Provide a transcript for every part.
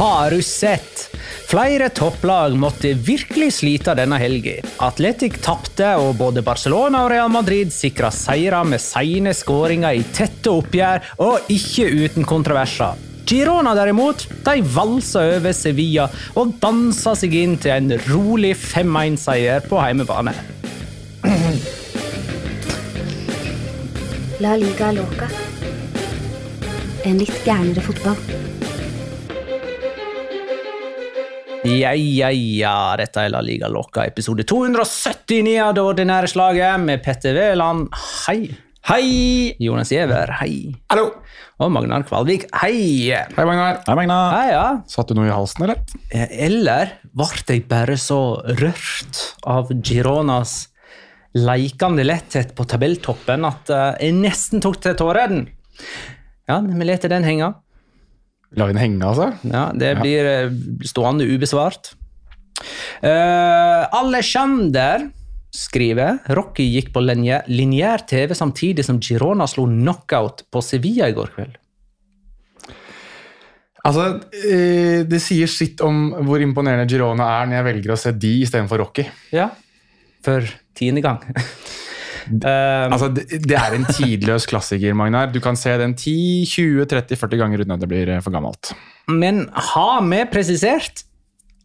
Har du sett? Flere topplag måtte virkelig slite denne helga. Atletic tapte, og både Barcelona og Real Madrid sikra seire med sene skåringer i tette oppgjør, og ikke uten kontroverser. Girona derimot, de valsa over Sevilla og dansa seg inn til en rolig 5-1-seier på heimebane. La liga loca. En litt gærnere fotball. Ja, ja, ja, dette er La Liga Loca, episode 279 av det ordinære slaget med Petter Wæland. Hei. Hei! Jonas Giæver, hei. Hallo! Og Magnar Kvalvik, hei. Hei, Magnar. Hei, Magnar. Hei, ja. Satt du noe i halsen, eller? Eh, Eller ble jeg bare så rørt av Gironas leikende letthet på tabelltoppen at eh, jeg nesten tok til tårene? Ja, vi lar den henge. La vi den henge, altså? Ja, det blir ja. stående ubesvart. Uh, Alexander skriver Rocky gikk på lineær TV samtidig som Girona slo knockout på Sevilla i går kveld. Altså, eh, Det sier sitt om hvor imponerende Girona er når jeg velger å se de istedenfor Rocky. Ja. For tiende gang. Eh, Altså, det, det er en tidløs klassiker, Magnar. Du kan se den 10, 20, 30, 40 ganger uten at det blir eh, for gammelt. Men har vi presisert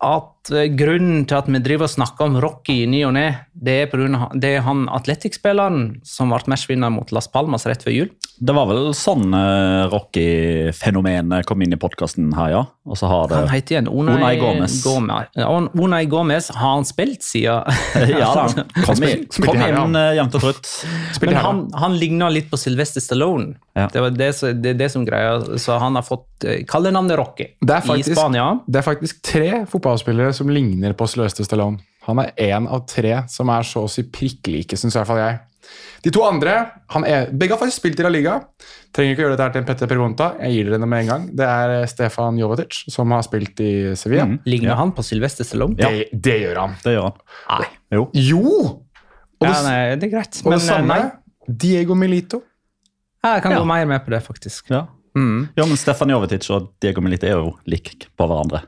at eh, grunnen til at vi driver og snakker om Rocky i ny og ne, det er av det er han Atletic-spilleren som ble matchvinner mot Las Palmas rett før jul? Det var vel sånn uh, Rocky-fenomenet kom inn i podkasten her, ja. Og så har det Han heter igjen Unai, Unai Gomez. Gomez. Unai Gomez har han spilt siden Ja da. Kom i, kom her, ja. inn uh, jevnt og trutt. Spilte Men her, han, han ligner litt på Sylvester Stallone. Ja. Det, var det, det er det som greia. Så han har fått uh, kallenavnet Rocky Det er, faktisk, i Spania. det er faktisk tre fotballspillere som ligner på Sylvester Stallone. Han er én av tre som er så å si prikk like, syns i hvert fall jeg. De to andre han er, Begge har faktisk spilt i La Liga. Trenger ikke å gjøre dette her til en Petter Pervonta. Jeg gir dere det med en gang. Det er eh, Stefan Jovetic, som har spilt i Sevilla. Mm. Ligner han på Sylvester Stallone? Ja. Det, det gjør han. Det gjør han. Nei. Jo. Jo! Og det, Ja, nei, det er greit. og Men det eh, samme nei, Diego Milito. jeg kan Ja. gå mer med på det, faktisk. Ja. Mm. ja, men Stefan Jovetic og Diego Milito er jo like på hverandre.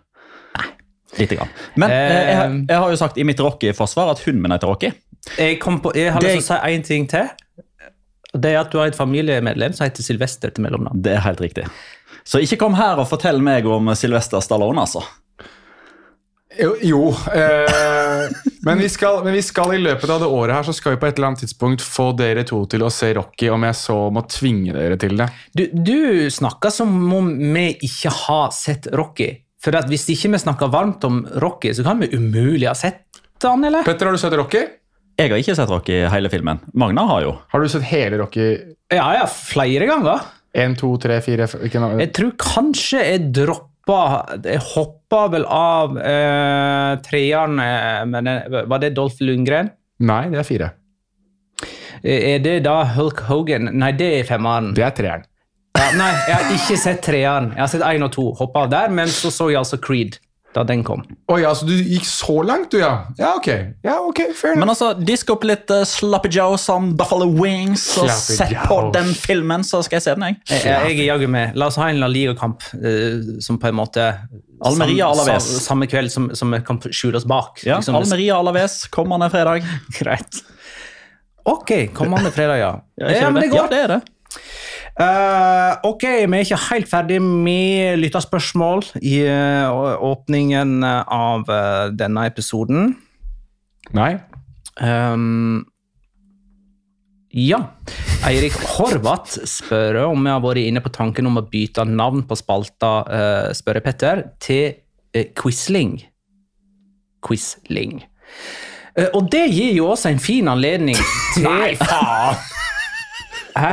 Lite grann. Men eh, jeg, har- jeg har jo sagt i mitt Rocky-forsvar at hunden min heter Rocky. Jeg, kom på, jeg har Det- lyst til å si én ting til. Det er at du har et familiemedlem som heter Sylvester til mellomnavn. Det er helt riktig. Så ikke kom her og fortell meg om Sylvester Stallone, altså. Jo, jo eh, men, vi skal, men vi skal i løpet av det året her så skal vi på et eller annet tidspunkt få dere to til å se Rocky, om jeg så må tvinge dere til det. Du, du snakker som om vi ikke har sett Rocky. For at hvis ikke vi snakker varmt om Rocky, så kan vi umulig ha sett han, eller? Petter, har du sett Rocky? Jeg har ikke sett Rocky hele filmen. Magna har jo. Har du sett hele Rocky? Ja, ja, flere ganger. En, to, tre, fire ikke noe. Jeg tror kanskje jeg droppa Jeg hoppa vel av eh, treeren eh, men Var det Dolph Lundgren? Nei, det er fire. Eh, Er det da Hulk Hogan? Nei, det er femmeren. Det er treeren. Ja, nei, jeg har ikke sett treeren. Jeg har sett én og to. Hoppa av der, men så så jeg altså Creed da den kom. Oi, altså du gikk så langt, du, ja? Ja, ok. Ja, ok, fair enough. Men altså, disk opp litt uh, Sloppy Joe som Buffalo Wings, og sett på den filmen, så skal jeg se den, jeg. Jeg, jeg er jaggu med. La oss ha en La Liga-kamp uh, som på en måte Almeria Alaves. sam- Samme kveld som, som vi kan skjule oss bak. Ja, Liksom, Almeria Alaves kommende fredag. Greit. Ok, kommende fredag, ja. Ja, ja, men det går. Ja, det er det. Eh, ok, vi er ikke helt ferdig med lytterspørsmål i uh, åpningen av uh, denne episoden. Nei. Um, ja. Eirik Horvath spør om vi har vært inne på tanken om å bytte navn på spalta, uh, spør Petter, til Quisling. Quisling. Eh, og det gir jo også en fin anledning til Nei, faen! Hæ?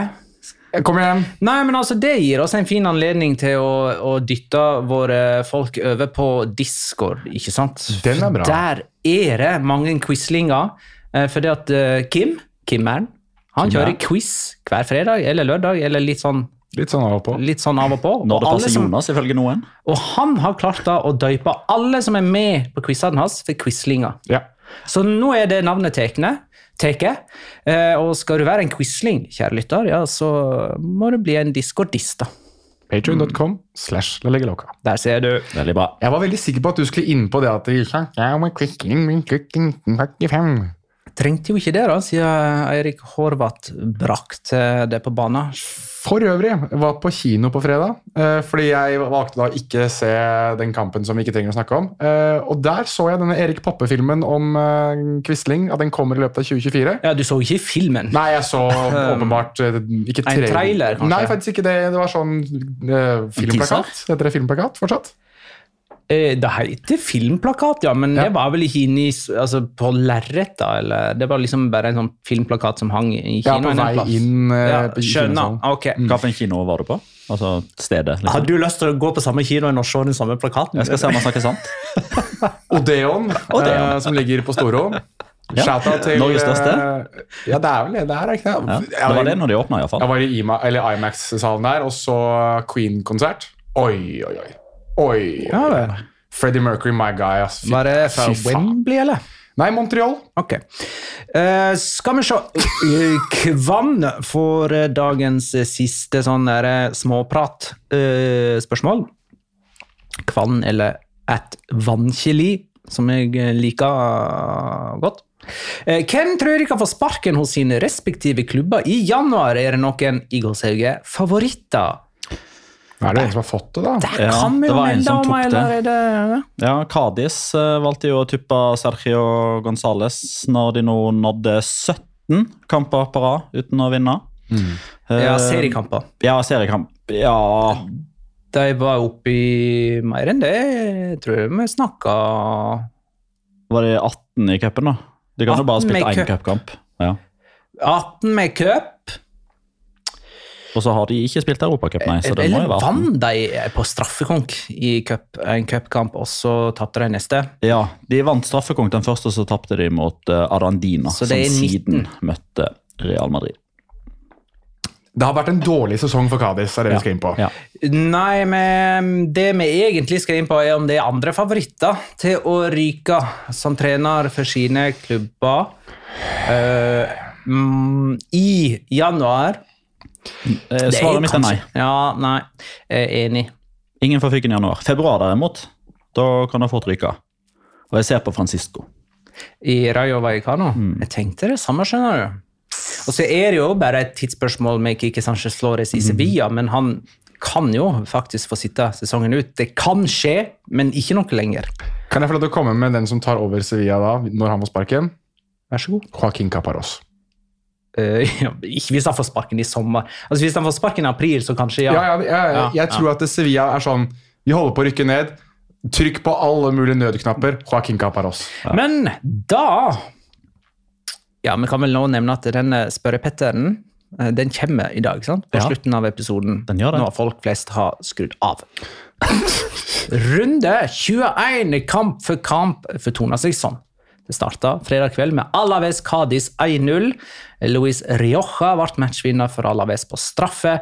Kom igjen. Nei, men altså, Det gir oss en fin anledning til å, å dytte våre folk over på Discord. ikke sant? Den er bra. Der er det mange quizlinger. for Fordi at Kim, Kim, Kimmeren, han Kim kjører er. quiz hver fredag eller lørdag, eller litt sånn, Litt sånn av og på. litt sånn av og på. Når det passer som- Jonas, ifølge noen. Og han har klart da å døype alle som er med på quizene hans, for quizlinger. Ja. Så nå er det navnet tekne, teke. Eh, og skal du være en quisling, kjære lytter, ja, så må du bli en discordist, da. Patreon.com slash La Liga Der ser du. Veldig bra. Jeg var veldig sikker på at du skulle inn på det at det ikke ja, men Quisling, min Quisling, 45. Trengte jo ikke det, da, siden Eirik Horvath brakte det på banen. For øvrig, var på kino på fredag, eh, fordi jeg valgte da ikke se den kampen som vi ikke trenger å snakke om. Eh, og der så jeg denne Erik Poppe-filmen om eh, Quisling, at den kommer i løpet av 2024. Ja, Du så ikke filmen? Nei, jeg så åpenbart ikke tre... En trailer, kanskje? Nei, faktisk ikke det. Det var sånn uh, filmplakat. Heter det filmplakat fortsatt? Eh, Det heter filmplakat, ja, men Ja. det var vel ikke inne i, altså, på lerret, da? Eller det var liksom bare en sånn filmplakat som hang i Ja, kinoen? på en vei plass. inn eh, Ja, på skjønner. Ok. Hvilken kino var du på? Altså stedet? Liksom. Hadde du lyst til å gå på samme kinoen og se den samme plakaten? Jeg skal se om han snakker sant. Odeon, Odeon. eh, som ligger på Storo. Ja. Til Norges største. eh, Ja, det er vel det. Det er ikke det. Ja, det var det når de åpna, iallfall. Jeg var i IMA, eller IMAX-salen der og så Queen-konsert. Oi, oi, oi. Oi, Ja, vel. Freddie Mercury, my guy. Ass. Fy- Var det fra fy faen. Wembley, eller? Nei, Montreal. Ok. Eh, skal vi se Eh, Kvann får eh, dagens eh, siste sånn eh, småprat-spørsmål. Kvann eller at vannkjeli, som jeg eh, liker eh, godt. Eh, hvem tror dere kan få sparken hos sine respektive klubber i januar? Er det noen i gåsehauget favoritter? Er det en som har fått det, da? Det Ja, kan vi det jo var en melde som om, tok det. eller det Ja, Kadis eh, valgte jo å tuppe Sergio Gonzales når de nå nådde 17 kamper på rad uten å vinne. Ja, Eh, seriekamper. Ja, seriekamp. Ja, De var oppe i mer enn det. Jeg tror vi snakka var det 18 i cupen, da? De kan jo bare 18 spille én cupkamp. Ja. 18 med cup. Og så har de ikke spilt Europacup, nei. Så det må jo være 18. vant de på straffekonk i cup, en cupkamp, og så tapte de neste? Ja, de vant straffekonk den første, og så tapte de mot eh, Arandina, Så som det er 19. siden møtte Real Madrid. Det har vært en dårlig sesong for Cádiz. er det vi skal inn på. Ja. Nei, men det vi egentlig skal inn på, er om det er andre favoritter til å ryke som trener for sine klubber eh, mm, i januar. Eh, Svaret mitt er nei. Ja, nei. Jeg er enig. Ingen får fyken i januar. Februar derimot, da kan det fort ryke. Og jeg ser på Francisco. I Rayo Vallecano. Mm. Jeg tenkte det samme, skjønner du. Og så er det jo bare et tidsspørsmål med Kike Sanchez Flores i Sevilla, men han kan jo faktisk få sitte sesongen ut. Det kan skje, men ikke noe lenger. Kan jeg få lov til å komme med den som tar over Sevilla da, når han får sparken? Vær så god. Joaquin Caparros. Eh, ja, ikke hvis han får sparken i sommer. Altså Hvis han får sparken i april, så kanskje, ja. Ja, ja, ja, ja. Ja, Jeg tror at Sevilla er sånn Vi holder på å rykke ned. Trykk på alle mulige nødknapper. Joaquin Caparros. Men da Ja, vi kan vel nå nevne at denne spørrepetteren eh, den kommer i dag, sant? på Ja. slutten av episoden. Den gjør det. Når folk flest har skrudd av. Runde 21 kamp for kamp fortoner seg sånn. Det starta fredag kveld med Alaves Cádiz 1-0. Luis Rioja ble matchvinner for Alaves på straffe.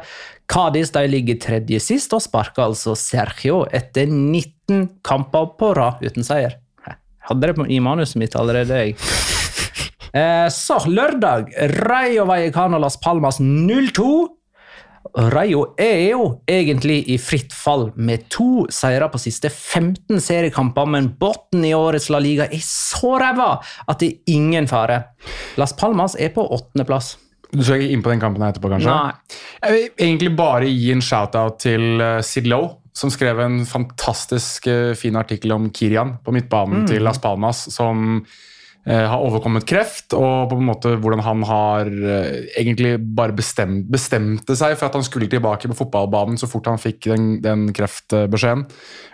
Cádiz ligger tredje sist og sparker altså Sergio etter 19 kamper på rad uten seier. Hadde det i manuset mitt allerede, jeg. Eh, så lørdag, Rayo Vallecano Las Palmas 0-2. Rayo er jo egentlig i fritt fall med to seire på siste 15 seriekamper, men bunnen i årets La Liga er så ræva at det er ingen fare. Las Palmas er på åttendeplass. Du skal ikke inn på den kampen etterpå, kanskje? Nei. Jeg vil egentlig bare gi en shout-out til uh, Sid Lowe, som skrev en fantastisk eh, fin artikkel om Kirian på midtbanen til Las Palmas, som eh, har overkommet kreft, og på en måte hvordan han har eh, egentlig bare bestemt, bestemte seg for at han skulle tilbake på fotballbanen så fort han fikk den, den kreftbeskjeden.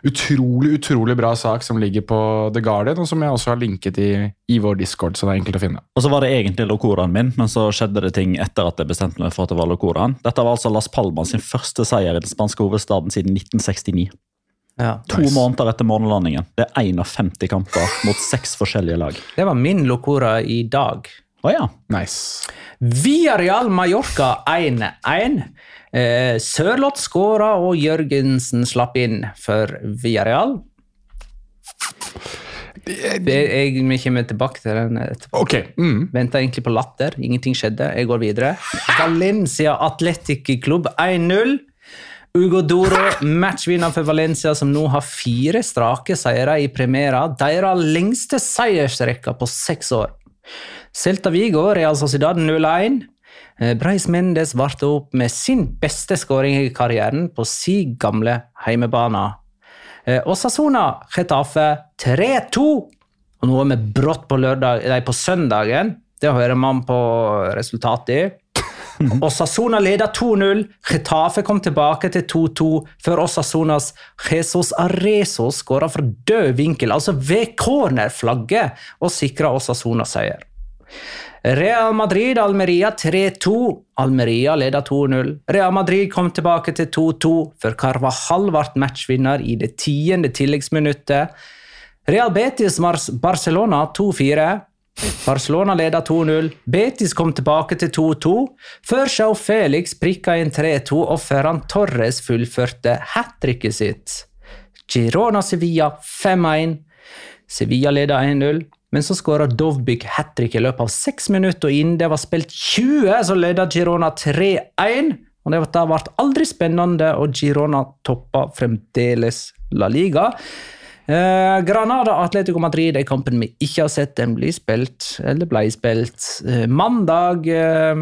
Utrolig, utrolig bra sak som ligger på The Guardian, og som jeg også har linket i, i vår Discord, så det er enkelt å finne. Og så var det egentlig locoraen min, men så skjedde det ting etter at jeg bestemte meg for at det var locoraen. Dette var altså Las Palmas sin første seier i den spanske hovedstaden siden 1969. Ja. To måneder etter månelandingen. Det er 51 kamper mot seks forskjellige lag. Det var min locora i dag. Å ja. Nice. Villarreal Mallorca 1-1. Eh, Sørloth skåra, og Jørgensen slapp inn for Villarreal. Det, jeg, vi kommer tilbake til den etterpå. Ok. Mm. Venta egentlig på latter. Ingenting skjedde. Jeg går videre. Valencia Atletic Klubb 1-0. Ugo Doro, matchvinner for Valencia, som nå har fire strake seire i Primera. Deres lengste seiersrekke på seks år. Celta Vigo, Real Sociedad 0-1. Eh, Breis Mendes varte opp med sin beste skåring i karrieren på si gamle heimebane. Og Sasona Getafe 3-2. Og nå er vi brått på, lørdag, nei, på søndagen. Det hører man på resultatet i. Osasuna leda 2-0. Getafe kom tilbake til 2-2 før Osasunas Jesus Arezo skåra fra død vinkel, altså ved cornerflagget, og sikra Osasuna seier. Real Madrid Almeria 3-2. Almeria leda 2-0. Real Madrid kom tilbake til 2-2 før Carvajal ble matchvinner i det tiende tilleggsminuttet. Real Betis Barcelona 2-4. Barcelona leda 2-0. Betis kom tilbake til 2-2, før Joe Felix prikka inn 3-2 og Ferran Torres fullførte hat tricket sitt. Girona Sevilla 5-1. Sevilla leda 1-0, men så skåra Dovbyk hat trick i løpet av seks minutter, og innen det var spilt 20, så leda Girona 3-1. Og det ble aldri spennende, og Girona toppa fremdeles La Liga. Eh, Granada Atletico Madrid er kampen vi ikke har sett. Den blir spilt, eller ble spilt, eh, mandag eh,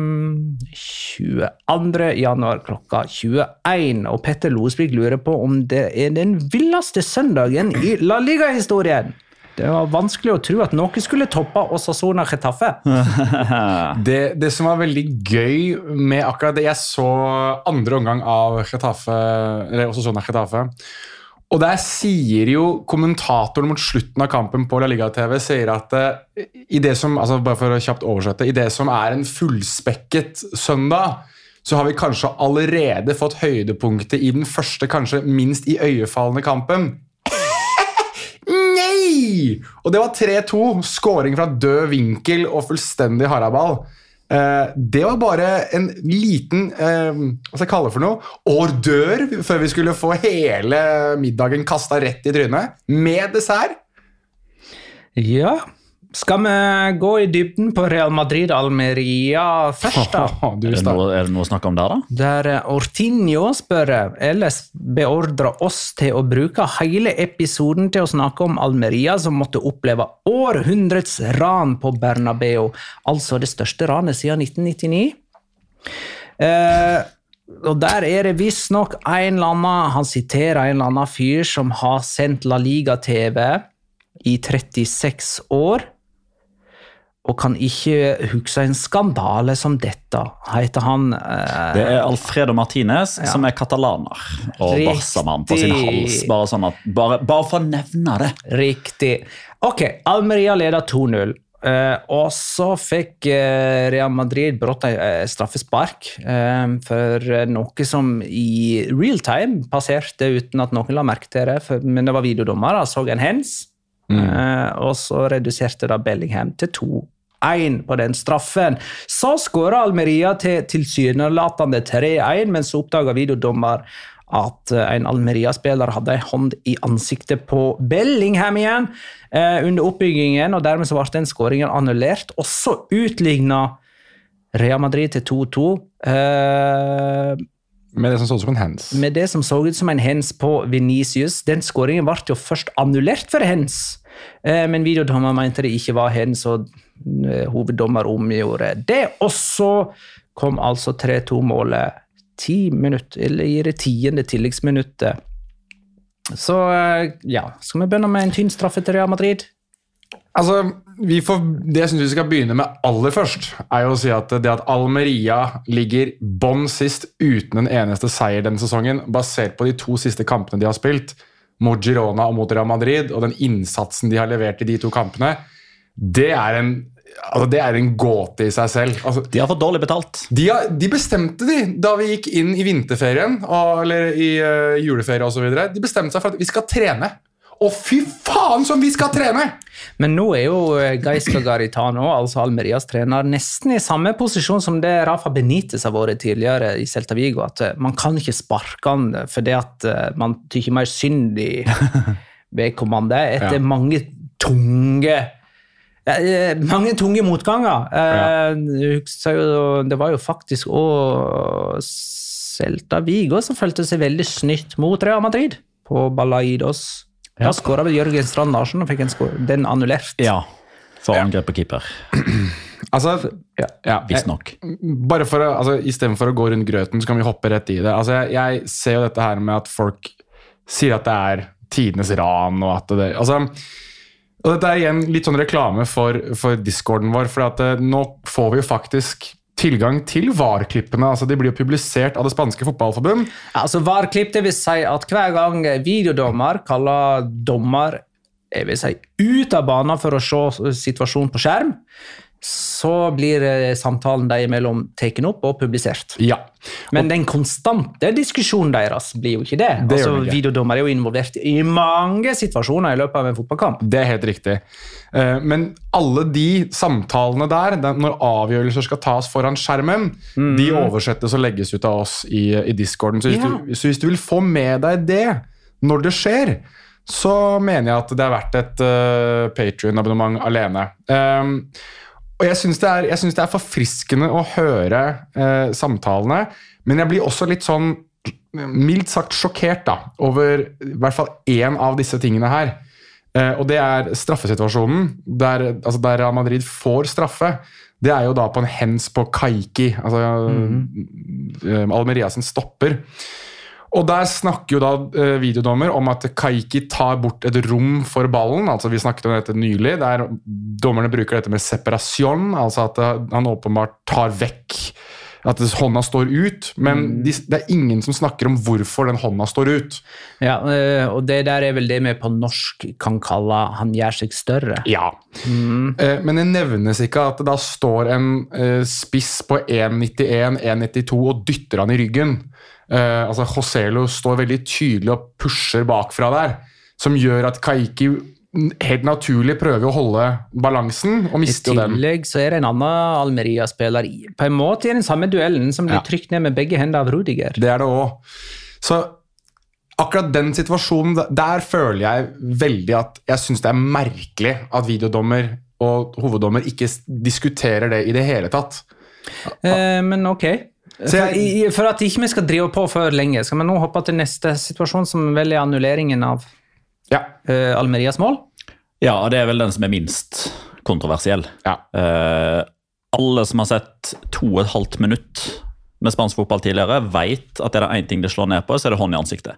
22. januar klokka 21. Og Petter Losvik lurer på om det er den villeste søndagen i La Liga-historien. Det var vanskelig å tro at noe skulle toppe Osasona Chetaffe. Det, det som var veldig gøy med akkurat det Jeg så andre omgang av Chetaffe, eller Osasona Chetaffe. Getafe. Og der sier jo kommentatoren mot slutten av kampen på La Liga-TV sier at eh, i det som, altså bare for å kjapt oversette, i det som er en fullspekket søndag, så har vi kanskje allerede fått høydepunktet i den første, kanskje minst iøynefallende kampen. Nei! Og det var 3-2. Skåring fra død vinkel og fullstendig haraball. Eh, det var bare en liten eh, hva skal jeg kalle det for noe? ordør før vi skulle få hele middagen kasta rett i trynet. Med dessert. Ja. Skal vi gå i dybden på Real Madrid-Almeria først, da? Du Er det, noe, er det noe å snakke om der, da? Der Ortinio Ortinho spør ellers beordrer oss til å bruke hele episoden til å snakke om Almeria, som måtte oppleve århundrets ran på Bernabeu. Altså det største ranet siden 1999. Eh, og der er det visstnok en eller annen Han siterer en eller annen fyr som har sendt La Liga-TV i 36 år, og kan ikke huske en skandale som dette. Heter han eh, Det er Alfredo Martinez, som er katalaner og. Barsamann på sin hals. Bare, sånn at, bare, bare for å nevne det. Riktig. Ok, Almeria leder 2-0. Eh, og så fikk eh, Real Madrid brått ei eh, straffespark eh, for noe som i real time passerte uten at noen la merke til det. For, men det var videodommer, så en hens. Uh, og så reduserte da Bellingham til 2-1 på den straffen. Så skåra Almeria til tilsynelatende 3-1, men så oppdaga videodommer at eh, en Almeria-spiller hadde en hånd i ansiktet på Bellingham igjen eh, under oppbyggingen, og dermed så ble den skåringen annullert. Og så utligna Real Madrid til 2-2. Eh, Med det som så ut som en hands. med det som så ut som en hens på Venicius. Den skåringen ble jo først annullert for hens, eh, men videodommer mente det ikke var hens, og hoveddommer omgjorde det. Og så kom altså 3-2-målet ti minutter, eller i det tiende tilleggsminuttet. Så eh, ja, skal vi begynne med en tynn straffe til Real Madrid? Altså, får, Det jeg syns vi skal begynne med aller først, er jo å si at det at Almeria ligger bånn sist uten en eneste seier denne sesongen, basert på de to siste kampene de har spilt, mot Girona og mot Real Madrid, og den innsatsen de har levert i de to kampene, det er en, altså det er en gåte i seg selv. Altså, De har fått dårlig betalt. de, har, de bestemte de da vi gikk inn i vinterferien og, eller i uh, juleferie osv. De bestemte seg for at vi skal trene. Og fy faen som vi skal trene! Men nå er jo eh, Gaisca Garitano, altså Almerias trener, nesten i samme posisjon som det Rafa Benitez har vært tidligere i Celta Vigo. At eh, man kan ikke sparke han fordi at man tykker mer synd i vedkommende etter Ja. mange tunge mange tunge motganger. Eh, husker jo, det var jo faktisk òg Celta Vigo som følte seg veldig snytt mot Real Madrid på Balaidos. Da skåra vel Jørgen Strand Larsen og fikk en skår, den annullert. Ja. For angrep på keeper. Altså, Ja. ja, Visstnok. bare for å, altså, Istedenfor å gå rundt grøten, så kan vi hoppe rett i det. Altså, jeg, jeg ser jo dette her med at folk sier at det er tidenes ran, og at det altså, og Dette er igjen litt sånn reklame for, for discorden vår, for at, eh, nå får vi jo faktisk tilgang til VAR-klippene. altså De blir jo publisert av det spanske fotballforbund. Ja, altså VAR-klipp det vil si at hver gang videodommer kaller dommer jeg vil si, ut av banen for å se situasjonen på skjerm, så blir eh, samtalen dem imellom tatt opp og publisert. Ja. Men den konstante diskusjonen deres blir jo ikke det. Det altså, ikke. Videodommer er jo involvert i mange situasjoner i løpet av en fotballkamp. Det er helt riktig. Eh, Men alle de samtalene der, når avgjørelser skal tas foran skjermen, de oversettes og legges ut av oss i, i discorden. Så hvis, Ja. du, så hvis du vil få med deg det når det skjer, så mener jeg at det er verdt et uh, Patrion-abonnement alene. Um, og jeg syns det, det er forfriskende å høre eh, samtalene, men jeg blir også litt sånn mildt sagt sjokkert da, over i hvert fall én av disse tingene her. Eh, og det er straffesituasjonen, der, altså der Real Madrid får straffe. Det er jo da på en hens på Kaiki, altså eh, Almeria sin stopper. Og der snakker jo da eh, videodommer om at Kaiki tar bort et rom for ballen. altså Vi snakket om dette nylig, der dommerne bruker dette med separasjon, altså at eh, han åpenbart tar vekk at hånda står ut. Men de, det er ingen som snakker om hvorfor den hånda står ut. Ja, eh, og det der er vel det vi på norsk kan kalle 'han gjør seg større'. Ja. Eh, Men det nevnes ikke at det da står en spiss på 1,91, 1,92 og dytter han i ryggen. Eh, altså Joselo står veldig tydelig og pusher bakfra der, som gjør at Kaiki helt naturlig prøver å holde balansen, og mister jo den. tillegg så er det en annen Almeria-spiller på en måte i den samme duellen som blir Ja. trykt ned med begge hender av Rudiger. Det er det òg. Så akkurat den situasjonen, der føler jeg veldig at jeg syns det er merkelig at videodommer og hoveddommer ikke diskuterer det i det hele tatt. Uh, men ok. Så jeg- for at ikke vi skal drive på for lenge, skal vi nå hoppe til neste situasjon, som vel er annulleringen av Ja. uh, Almerias mål? Ja, det er vel den som er minst kontroversiell. ja. Uh, alle som har sett to og et halvt minutt med spansk fotball tidligere, vet at er det én ting de slår ned på, så er det hånd i ansiktet.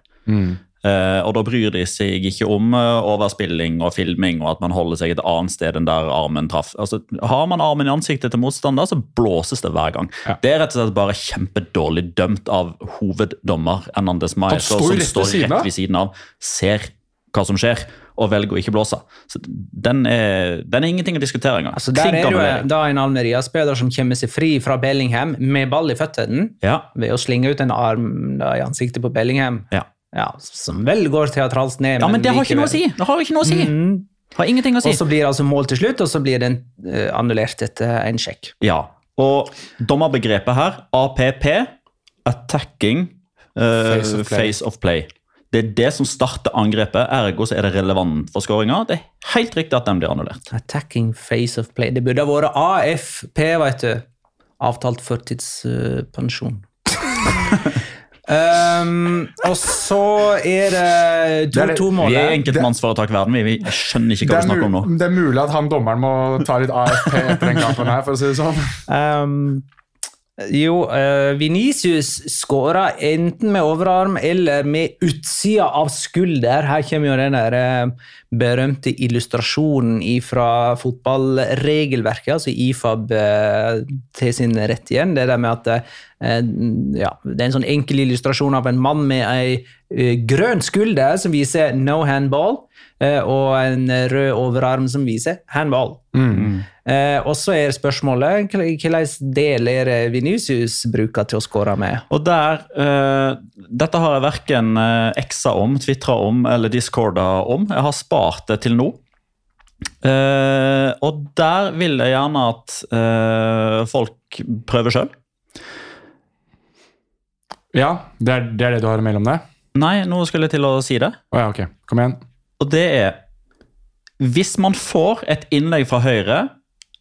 Eh, og da bryr de seg ikke om uh, overspilling og filming og at man holder seg et annet sted enn der armen traff. Altså, har man armen i ansiktet til motstander, så blåses det hver gang. Det er rett og slett bare kjempedårlig dømt av hoveddommer Hernandez jo som rett står rett ved siden av, ser hva som skjer, og velger å ikke blåse. Så den er, den er ingenting å diskutere engang. Altså, der er jo da en Almeria-spiller som kommer seg fri fra Bellingham med ball i føttene Ja, ved å slinge ut en arm da, i ansiktet på Bellingham. ja. Ja, som vel går teatralsk ned. ja, men det har ikke noe å si! Det har ikke noe å si. Mm. Har ingenting å si. Og så blir det altså mål til slutt, og så blir den eh, annullert etter en sjekk. Ja, og dommerbegrepet her, APP, attacking uh, Face of play. face of play. Det er det som starter angrepet, ergo så er det relevant for skåringa. Det er helt riktig at den blir annullert. Attacking face of play. Det burde ha vært AFP, veit du. Avtalt førtidspensjon. um, og så er det Det er det- 2-2-målet. Vi er enkeltmannsforetakverden, vi, vi skjønner ikke hva vi snakker om nå. det er mulig at han dommeren må ta litt AFP etter den kampen her, for å si det sånn. Um, jo, uh, Venicius skåra enten med overarm eller med utsida av skulder. Her kommer jo den der eh, berømte illustrasjonen fra fotballregelverket, altså IFAB eh, til sin rett igjen. Det der med at eh, ja, det er en sånn enkel illustrasjon av en mann med ei eh, grønn skulder som viser no handball, eh, og en rød overarm som viser handball. Eh, og så er spørsmålet hvilken del er det Vinicius bruker til å skåre med? Og der, eh, Dette har jeg verken eksa om, tvitra om eller discorda om. Jeg har spart det til nå. Eh, og der vil jeg gjerne at eh, folk prøver sjøl. Ja, det er, det er det du har mellom deg? det? Nei, nå skulle jeg til å si det. Oh, ja, ok. Kom igjen. Og det er Hvis man får et innlegg fra høyre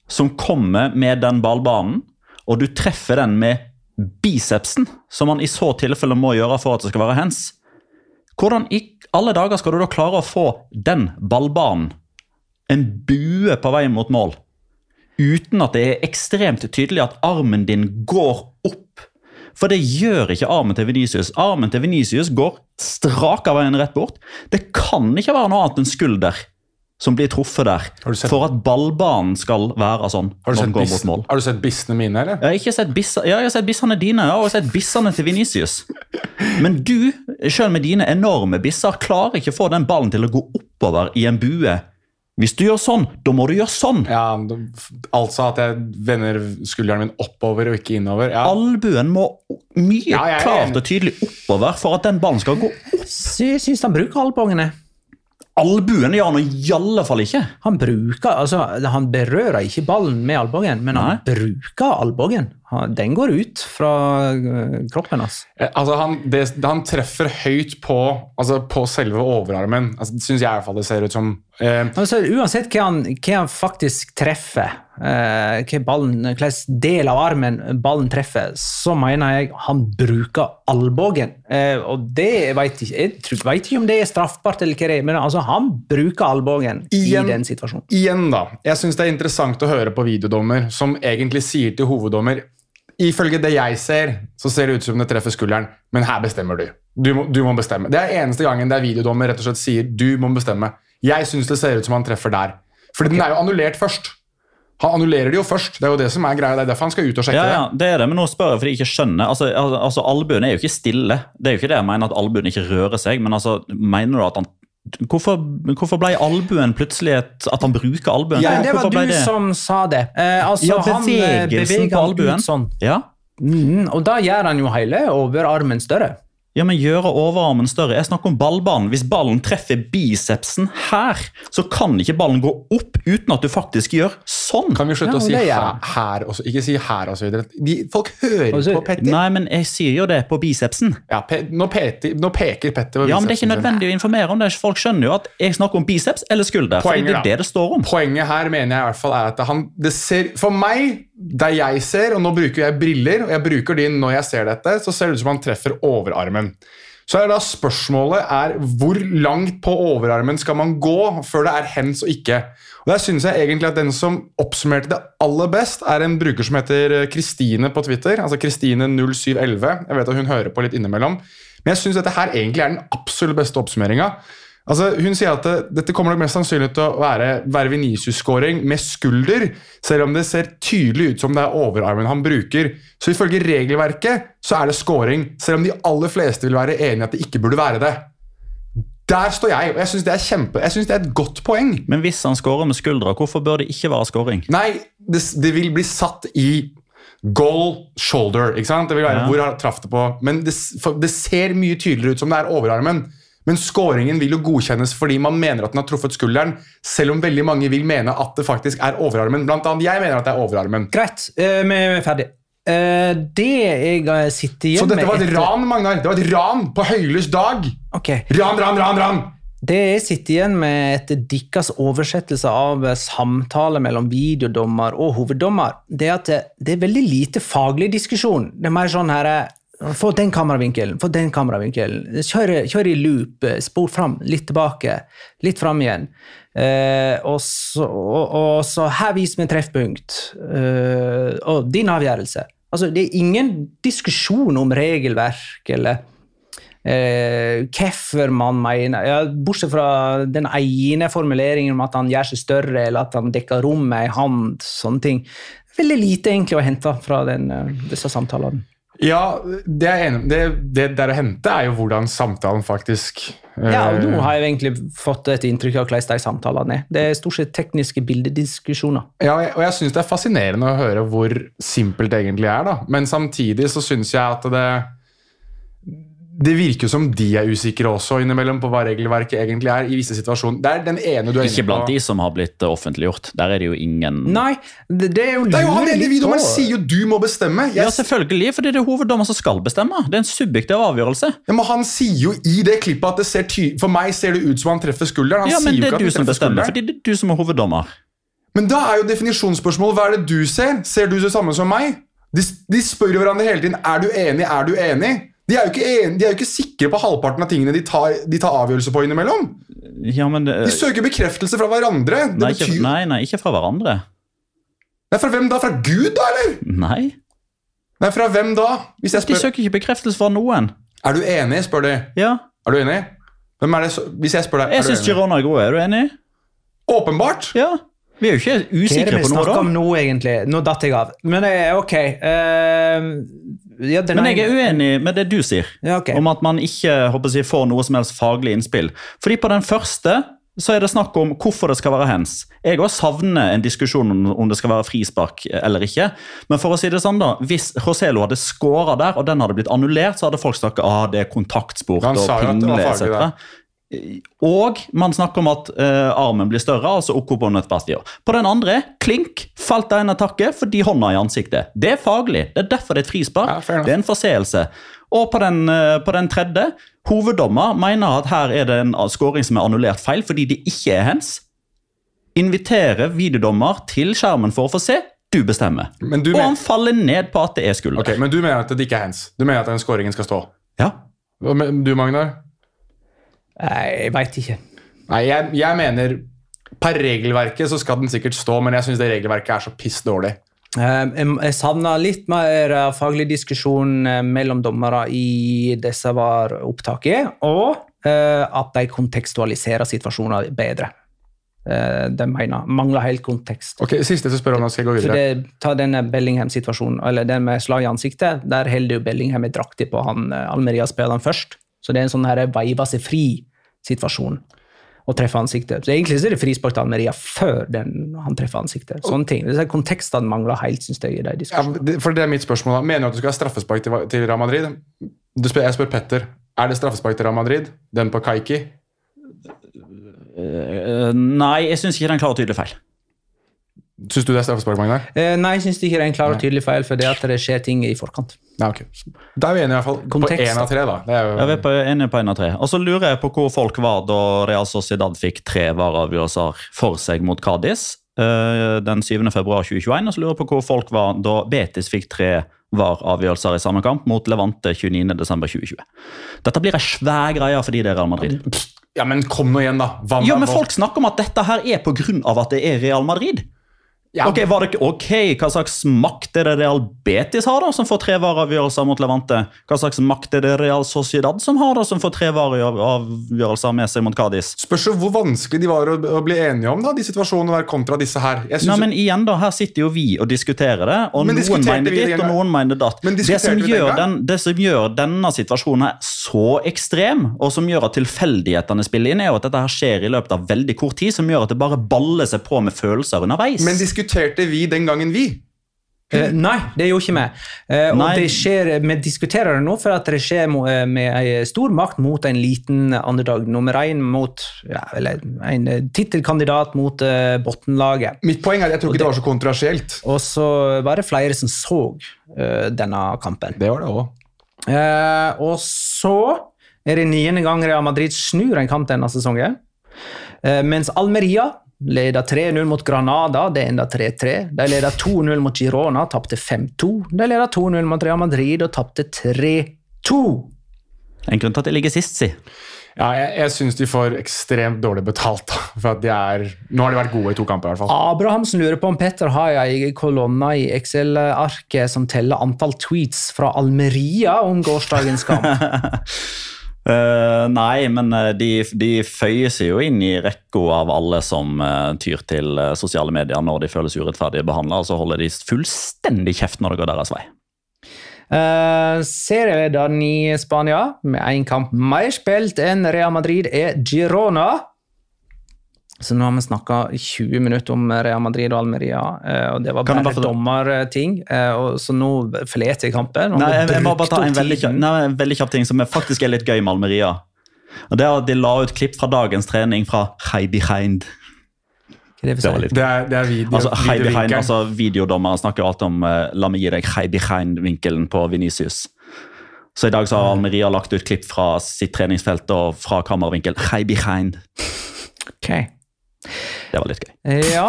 som kommer med den ballbanen, og du treffer den med bicepsen, som man i så tilfelle må gjøre for at det skal være hands, hvordan i alle dager skal du da klare å få den ballbanen, en bue på vei mot mål, uten at det er ekstremt tydelig at armen din går? For det gjør ikke armen til Venicius. Armen til Venicius går strak av veien rett bort. Det kan ikke være noe annet enn skulder som blir truffet der, for at ballbanen skal være sånn Har du sett, mål. har du sett bissene mine, eller? Jeg har ikke sett bissa, ja, jeg har sett bissene dine, jeg har sett bissene til Venicius. Men du, selv med dine enorme bisser, klarer ikke å få den ballen til å gå oppover i en bue. Hvis du gjør sånn, da må du gjøre sånn. Ja, Altså at jeg vender skulderen min oppover og ikke innover. Ja. Albuen må mye Ja, klart og tydelig oppover for at den ballen skal gå opp. Jeg syns han bruker albongene. Albuen gjør han i alle fall ikke. Han bruker, altså han berører ikke ballen med albuen, men han bruker albuen. Den går ut fra øh, kroppen hans. Eh, Altså, han, det, han treffer høyt på, altså på selve overarmen. Altså, det syns jeg i hvert fall det ser ut som. Eh, Altså, uansett hva han, hva han faktisk treffer, eh, hvilken del av armen ballen treffer, så mener jeg han bruker albuen. Eh, og det vet jeg tror, vet ikke om det er straffbart, eller hva det er, men altså, han bruker albuen i den situasjonen. igjen, da. Jeg syns det er interessant å høre på videodommer som egentlig sier til hoveddommer Ifølge det jeg ser, så ser det ut som det treffer skulderen, men her bestemmer du. Du må, du må bestemme. Det er eneste gangen der videodommer rett og slett sier du må bestemme. Jeg syns det ser ut som han treffer der. Fordi den er jo annullert først. Han annullerer det jo først. Det er jo det som er greia. Det er derfor han skal ut og sjekke Ja, ja, det er det, men nå spør jeg fordi jeg ikke skjønner. Altså, altså Albuen er jo ikke stille. Det er jo ikke det jeg mener at albuen ikke rører seg, men altså, mener du at han Hvorfor, hvorfor ble albuen plutselig et, at han bruker albuen? Ja, det var du som sa det. Eh, altså, Ja, han eh, beveger på albuen. ut sånn. Ja, Mm, og da gjør han jo hele overarmen større. Ja, men gjøre overarmen større. Jeg snakker om ballbanen. Hvis ballen treffer bicepsen her, så kan ikke ballen gå opp uten at du faktisk gjør sånn. Kan vi slutte Ja, å si her, her også? Ikke si her og så videre. De, folk hører Altså, på Petter. Nei, men jeg sier jo det på bicepsen. Ja, pe nå, peter, nå peker Petter på bicepsen. Ja, men Det er ikke nødvendig å informere om det. Folk skjønner jo at jeg snakker om biceps eller skulder. fordi Poenget, det er det det står om. Poenget her mener jeg i hvert fall er at han, det ser, For meg, der jeg ser, og nå bruker jeg briller, og jeg bruker de når jeg ser dette, så ser det ut som han treffer overarmen. Så er da spørsmålet er hvor langt på overarmen skal man gå før det er hands og ikke. Og Der synes jeg egentlig at den som oppsummerte det aller best, er en bruker som heter Kristine på Twitter. altså Kristine0711. Jeg vet at hun hører på litt innimellom. Men jeg syns dette her egentlig er den absolutt beste oppsummeringa. Altså, hun sier at det, dette kommer nok mest sannsynlig til å være, Venicius-scoring med skulder, selv om det ser tydelig ut som det er overarmen han bruker. Så ifølge regelverket så er det scoring, selv om de aller fleste vil være enig i at det ikke burde være det. Der står jeg, og jeg syns det det er et godt poeng. Men hvis han scorer med skuldra, hvorfor bør det ikke være scoring? Nei, det, det vil bli satt i goal shoulder. ikke sant? Det vil være Ja. hvor han traff det på. Men det, det ser mye tydeligere ut som det er overarmen. Men scoringen vil jo godkjennes fordi man mener at den har truffet skulderen, selv om veldig mange vil mene at det faktisk er overarmen. Blant annet jeg mener at det er overarmen. Greit, eh, vi er ferdig. Uh, det jeg sitter igjen med Så dette var et etter- ran, Magnar. Det var et ran på høylys dag. Ok. Ran, ran, ran, ran! Det jeg sitter igjen med etter deres oversettelse av samtale mellom videodommer og hoveddommer, det er at det, det er veldig lite faglig diskusjon. Det er mer sånn her eh, Få den kameravinkelen, få den kameravinkelen. Kjør, kjør i loop, eh, spol fram, litt tilbake, litt fram igjen. Eh, og, så, og, og så her viser vi treffpunkt. Eh, og din avgjørelse. Altså, det er ingen diskusjon om regelverk eller eh, hvorfor man mener ja, Bortsett fra den ene formuleringen om at han gjør seg større, eller at han dekker rommet ei hand. sånne ting. Veldig lite egentlig å hente fra den, eh, disse samtalene. Ja, det, er enig. det, det der å hente er jo hvordan samtalen faktisk eh, Ja, og Nå har jeg egentlig fått et inntrykk av hvordan de samtalene er. Det er stort sett tekniske bildediskusjoner. Ja, og jeg syns det er fascinerende å høre hvor simpelt det egentlig er. da. Men samtidig så syns jeg at det Det virker jo som de er usikre også innimellom på hva regelverket egentlig er. i visse situasjoner. Det er den ene du er Ikke inne blant på. de som har blitt eh, offentliggjort. Der er det jo ingen Nei, det, det er jo Det er jo han ene sier jo du må bestemme. Yes. Ja, selvfølgelig, fordi det er hoveddommer som skal bestemme. Det er en subjektiv avgjørelse. ja, men Han sier jo i det klippet at det ser ty for meg ser det ut som han treffer skulderen. Han Ja, men det er du som bestemmer, skulderen. fordi det er du som er hoveddommer. Men da er jo definisjonsspørsmålet hva er det du ser? Ser du det samme som meg? De, de spør jo hverandre hele tiden er du enig, er du enig. De er enige, de er jo ikke sikre på halvparten av tingene de tar, de tar avgjørelse på innimellom. Ja, men det, De søker bekreftelse fra hverandre. Nei, ikke, betyr nei, nei, ikke fra hverandre. Nei, Fra hvem da? Fra Gud, da, eller? Nei, Nei, fra hvem da? Jeg de søker ikke bekreftelse fra noen. Er du enig, spør de. Ja, Er du enig? Hvem er det så, Hvis jeg spør deg, Jeg syns? Girona er gode. Er du enig? Åpenbart! Ja. Vi er jo ikke usikre på noe, da. Hva er det vi snakker om nå, egentlig? Nå datt jeg av. Men det er ok. Uh, ja, Men jeg er uenig med det du sier, Ja, okay. om at man ikke håper jeg, får noe som helst faglig innspill. Fordi på den første så er det snakk om hvorfor det skal være hands. Jeg også savner en diskusjon om, om det skal være frispark eller ikke. Men for å si det sånn da, hvis Roselo hadde skåra der, og den hadde blitt annullert, så hadde folk snakket ah, det er kontaktsport Han og sa jo at det var pingle etc. Og man snakker om at eh, armen blir større, altså okkupåndet bastion. På den andre, klink, falt det ene takket fordi hånda i ansiktet. Det er faglig. Det er derfor det er et frispark. Ja, det er en forseelse. Og på den, eh, på den tredje, hoveddommer mener at her er det en skåring som er annullert feil fordi det ikke er hens. Inviterer videodommer til skjermen for å få se. Du bestemmer. Men du, Og han faller ned på at det er skulder. Ok, men du mener at det ikke er hens? Du mener at den skåringen skal stå? Ja. Du, Magnar? Jeg veit ikke. Nei, jeg, jeg mener Per regelverket så skal den sikkert stå, men jeg syns det regelverket er så piss dårlig. Eh, Jeg, jeg savna litt mer eh, faglig diskusjon eh, mellom dommere i disse VAR-opptaket, og at de kontekstualiserer situasjoner bedre. De mener mangler helt kontekst. Ok, Siste til spør om, skal jeg gå videre. det, Ta denne Bellingham-situasjonen, eller den med slag i ansiktet. Der holder jo Bellingham i drakta på han Almeria-spilleren først. Så det er en sånn her veiva seg fri-situasjon å treffe ansiktet. Så Egentlig så er det frispark til Almeria før den, han treffer ansiktet. Sånne ting. Disse kontekstene mangler helt, syns jeg. i de Ja, for det er mitt spørsmål da. Mener du at du skal ha straffespark til, til Real Madrid? Du spør, jeg spør Petter. Er det straffespark til Real Madrid? Den på Kaiki? Eh, nei, jeg syns ikke det er en klar og tydelig feil. Syns du det er straffespark, Magnar? Eh, nei, jeg syns ikke det er en klar og tydelig feil, for det at det skjer ting i forkant. Nei, okay. Da er vi enige i hvert fall på Kontekst, én av tre, da. Det er jo... Ja, vi er enige på én av tre. Og så lurer jeg på hvor folk var da Real Sociedad fikk tre vareavgjørelser for seg mot Cádiz eh, den 7. februar 2021. Og så lurer jeg på hvor folk var da Betis fikk tre var avgjørelser i samme kamp mot Levante 29.12.2020. Dette blir ei svær greie fordi det er Real Madrid. Ja, men kom nå igjen, da. Hva Jo, men Folk snakker om at dette her er pga. at det er Real Madrid. Ja, Ok, var det, ok, Hva slags makt er det Real Betis har, da, som får tre vareavgjørelser mot Levante? Hva slags makt er det Real Sociedad som har, da, som får tre vareavgjørelser med seg mot Cádiz? Spørs hvor vanskelig de var å, å bli enige om, da, de situasjonene der kontra disse her. Jeg Nei, men igjen da, Her sitter jo vi og diskuterer det, og Men noen mener ditt, og noen mener datt. Men Det som, den, det som gjør denne situasjonen her så ekstrem, og som gjør at tilfeldighetene spiller inn, er jo at dette her skjer i løpet av veldig kort tid, som gjør at det bare baller seg på med følelser underveis. men diskuterte vi den gangen vi? Eh, nei, det gjorde ikke vi. Eh, og det skjer, Vi diskuterer det nå for at det skjer eh, med en stor makt mot en liten underdog. Nummer én mot ja, eller en eh, tittelkandidat mot uh, bunnlaget. Mitt poeng er at jeg tror ikke det var så kontroversielt. Og så var det flere som så uh, denne kampen. Det var det òg. Eh, og så er det niende gang Real Madrid snur en kamp denne sesongen. Eh, mens Almeria leder 3-0 mot Granada, det enda 3-3. De leder 2-0 mot Girona, tapte 5-2. De leder 2-0 mot Real Madrid og tapte 3-2. En grunn til at de ligger sist, si. Ja, jeg, jeg syns de får ekstremt dårlig betalt. da, for at de er, Nå har de vært gode i to kamper, i hvert fall. Abrahamsen lurer på om Petter har ei kolonne i Excel-arket som teller antall tweets fra Almeria om gårsdagens kamp. Eh, nei, men eh, de, de føyer seg jo inn i rekka av alle som uh, tyr til sosiale medier når de føles urettferdig behandla, og så holder de fullstendig kjeft når det går deres vei. Uh, Serielederen i Spania, med én kamp mer spilt enn Real Madrid, er Girona. Så nå har vi snakka 20 minutter om Real Madrid og Almeria, eh, og det var Kan bare bare dommerting. eh, så nå forlater jeg kampen. Nei, jeg, jeg må bare ta en veldig, kjapp, nei, en veldig kjapp ting som faktisk er litt gøy med Almeria. Og det er at De la ut klipp fra dagens trening fra Heidi Behind. Det Det var litt Det er, det er video, Altså, high behind, altså Videodommere snakker alltid om uh, la meg gi deg high behind-vinkelen på Venicius. Så i dag så har Almeria lagt ut klipp fra sitt treningsfelt og fra kameravinkel. High behind. Ok. Det var litt gøy. Ja.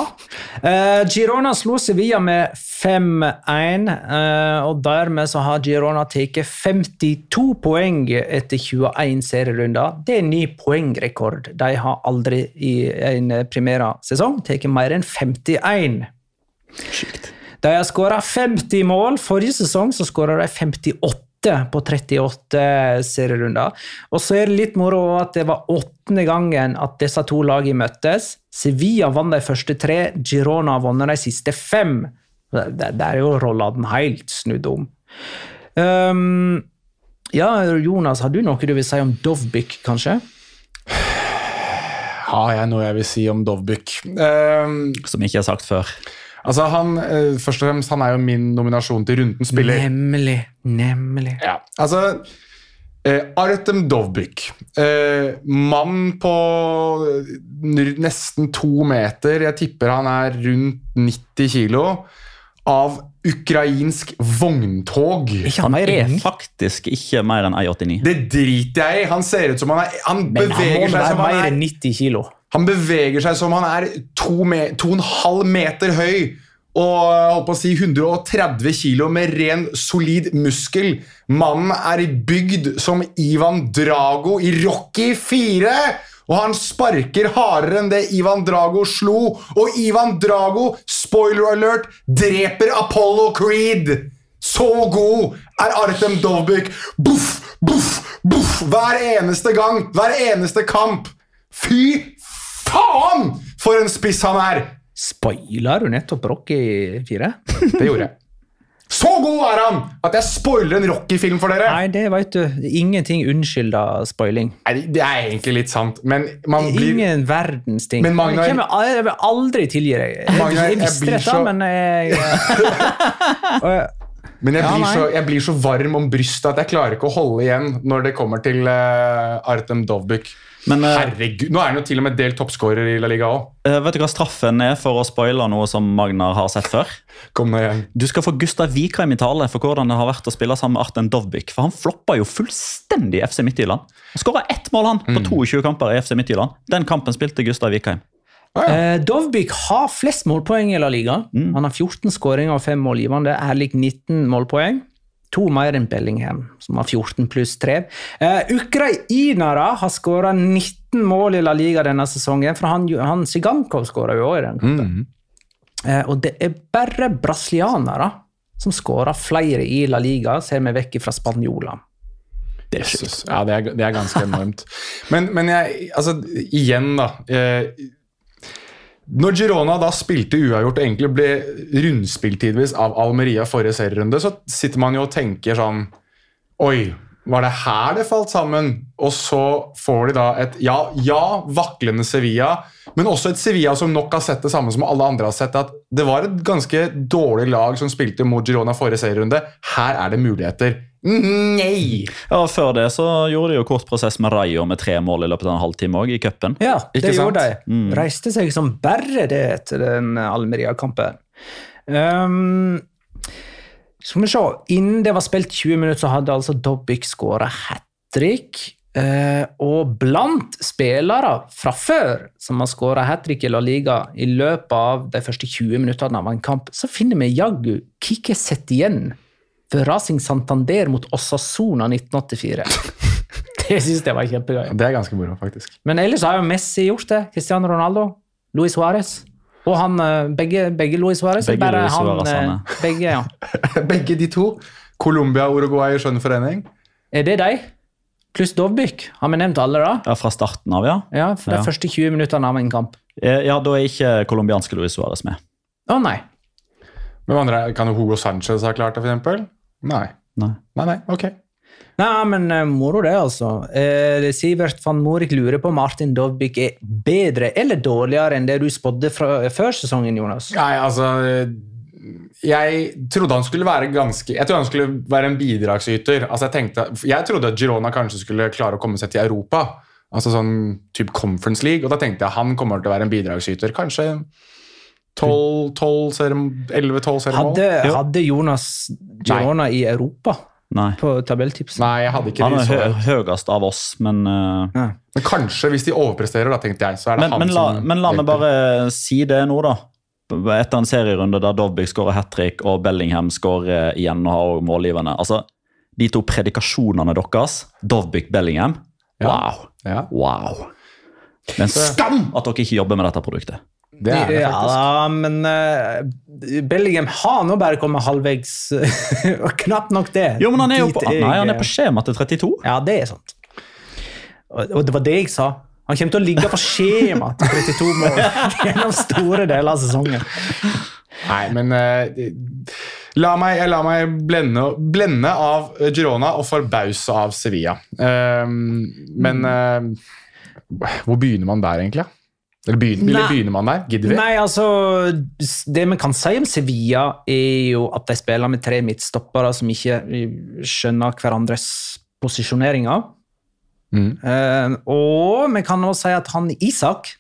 Eh, Girona slo Sevilla med 5-1, eh, og dermed så har Girona tatt 52 poeng etter 21 serierunder. Det er en ny poengrekord. De har aldri i en primæra-sesong tatt mer enn 51. De har skåra 50 mål. Forrige sesong så skåra de 58 på 38 serierunder. Og så er det litt moro at det var åttende gangen at disse to lagene møttes. Sevilla vant de første tre, Girona har vunnet de siste fem. Der er jo rollene helt snudd om. Um, ja, Jonas, har du noe du vil si om Dovbyk, kanskje? Har jeg noe jeg vil si om Dovbyk? Um, Som jeg ikke har sagt før. Altså han, eh, først og fremst, han er jo min nominasjon til rundens spiller. Nemlig. Nemlig. Ja, altså eh, Artem Dovbyk. Eh, mann på nesten to meter. Jeg tipper han er rundt 90 kilo. Av ukrainsk vogntog. Ikke Han er faktisk ikke mer enn 1,89. Det driter jeg i. Han ser ut som han er Han Men han beveger seg være som han mer er enn 90 kilo. Han beveger seg som han er to, me to og en halv meter høy og holdt på å si 130 kilo med ren, solid muskel. Mannen er bygd som Ivan Drago i Rocky 4! Og han sparker hardere enn det Ivan Drago slo. Og Ivan Drago, spoiler alert, dreper Apollo Creed! Så god er Artem Dovbyk. Buff, buff, buff hver eneste gang, hver eneste kamp. Fy faen, for en spiss han er! Spoila du nettopp Rocky 4? Det gjorde jeg. Så god er han at jeg spoiler en Rocky-film for dere! Nei, det vet du. Ingenting unnskylder spoiling. Nei, det er egentlig litt sant, men man blir Ingen verdens ting. Men Magnar- jeg, kommer- jeg vil aldri tilgi deg. Jeg, jeg visste dette, så- men jeg, Men jeg Ja, blir, så, jeg blir så varm om brystet at jeg klarer ikke å holde igjen når det kommer til uh, Artem Dovbyk. Men eh, Herregud, Nå er han jo til og med delt toppskårer i La Liga òg. eh, vet du hva straffen er for å spoile noe som Magnar har sett før? Kom med igjen. Du skal få Gustav Vikheim i tale for hvordan det har vært å spille sammen med Arten Dovbyk. For han floppa jo fullstendig i FC Midtjylland. Han skåra ett mål han på 22 kamper i FC Midtjylland. Den kampen spilte Gustav Vikheim. uh, Dovbyk har flest målpoeng i La Liga. Han har 14 skåringer og 5 målgivende. Er lik 19 målpoeng. To mer enn Bellingham, som har 14 pluss 3. Uh, Ukrainere har skåra 19 mål i La Liga denne sesongen, for han, han Sigankov skåra jo òg i den. kampen. Eh, og det er bare brasilianere som skårer flere i La Liga, ser vi vekk fra spanjoler. Det er Ja, det er, det er ganske enormt. Men, men jeg, altså, igjen, da. Eh, når Girona da spilte uavgjort og egentlig ble rundspilt tidvis av Almeria forrige serierunde, så sitter man jo og tenker sånn Oi, var det her det falt sammen? Og så får de da et ja, ja, vaklende Sevilla, men også et Sevilla som nok har sett det samme som alle andre har sett, at det var et ganske dårlig lag som spilte mot Girona forrige serierunde. Her er det muligheter. Nei! Ja, Før det så gjorde de jo kort prosess med Rayo med tre mål i løpet av en halvtime òg, i cupen. Ja, det Ikke sant? gjorde de. Reiste seg som bare det til den Almeria-kampen. Um, skal vi se. Innen det var spilt 20 minutter, så hadde altså Dobbik skåra hat trick. Uh, og blant spillere fra før som har skåra hat trick i La Liga i løpet av de første 20 minuttene av en kamp, så finner vi jaggu sett Setien for Racing Santander mot Osasona 1984. det syns jeg var kjempegøy. Det er ganske moro, faktisk. Men ellers har jo Messi gjort det. Cristiano Ronaldo. Luis Suárez. Og han eh, Begge, begge Luis Suárez. Begge bare Luis han, Suárez, eh, begge, ja. Begge de to. Colombia og Uruguay i skjønn forening. Er det de? Pluss Dovbyk. Har vi nevnt alle, da? Ja, Fra starten av, ja. Ja, for de Ja. første 20 minuttene av en kamp. Eh, Ja, Da er ikke colombianske Luis Suárez med. Å nei. Men andre, Kan Hugo Sanchez ha klart det, f.eks.? Nei. Nei. Nei, nei, ok. Nei, men eh, moro det, altså. Eh, Sivert van Morik lurer på om Martin Dovbik er bedre eller dårligere enn det du spådde før sesongen, Jonas. Nei, altså Jeg trodde han skulle være ganske Jeg trodde han skulle være en bidragsyter. Altså Jeg tenkte, jeg trodde at Girona kanskje skulle klare å komme seg til Europa. Altså sånn type Conference League. Og da tenkte jeg han kommer til å være en bidragsyter. Kanskje 11-12 seriemål? Hadde, hadde Jonas Girona i Europa Nei. på tabelltips. Nei, jeg hadde ikke Han er hø høyest av oss, men eh, Men kanskje, hvis de overpresterer, da, tenkte jeg, så er det men, han men, la, som men la meg bare si det nå, da. Etter en serierunde der Dovbyk skårer hat trick og Bellingham skårer igjen og har målgivende. Altså, De to predikasjonene deres, Dovbyk Bellingham, wow. Ja, wow. Det er en skam at dere ikke jobber med dette produktet. Det er det Ja, faktisk. da, men uh, Bellingham har nå bare kommet halvveis. og knapt nok det. Jo, men han er jo på, nei, han er på skjema til 32. Ja, det er sant. Og og det var det jeg sa. Han kommer til å ligge på skjema til 32 mål gjennom store deler av sesongen. Nei, men uh, la meg, jeg lar meg blende, blende av Girona og forbause av Sevilla. Ehm, men uh, hvor begynner man der, egentlig? Eller begynner, eller begynner man der? Gidder vi? Nei, altså Det vi kan si om Sevilla, er jo at de spiller med tre midtstoppere som ikke eh, skjønner hverandres posisjoneringer. Mm. Uh, og vi kan også si at han Isak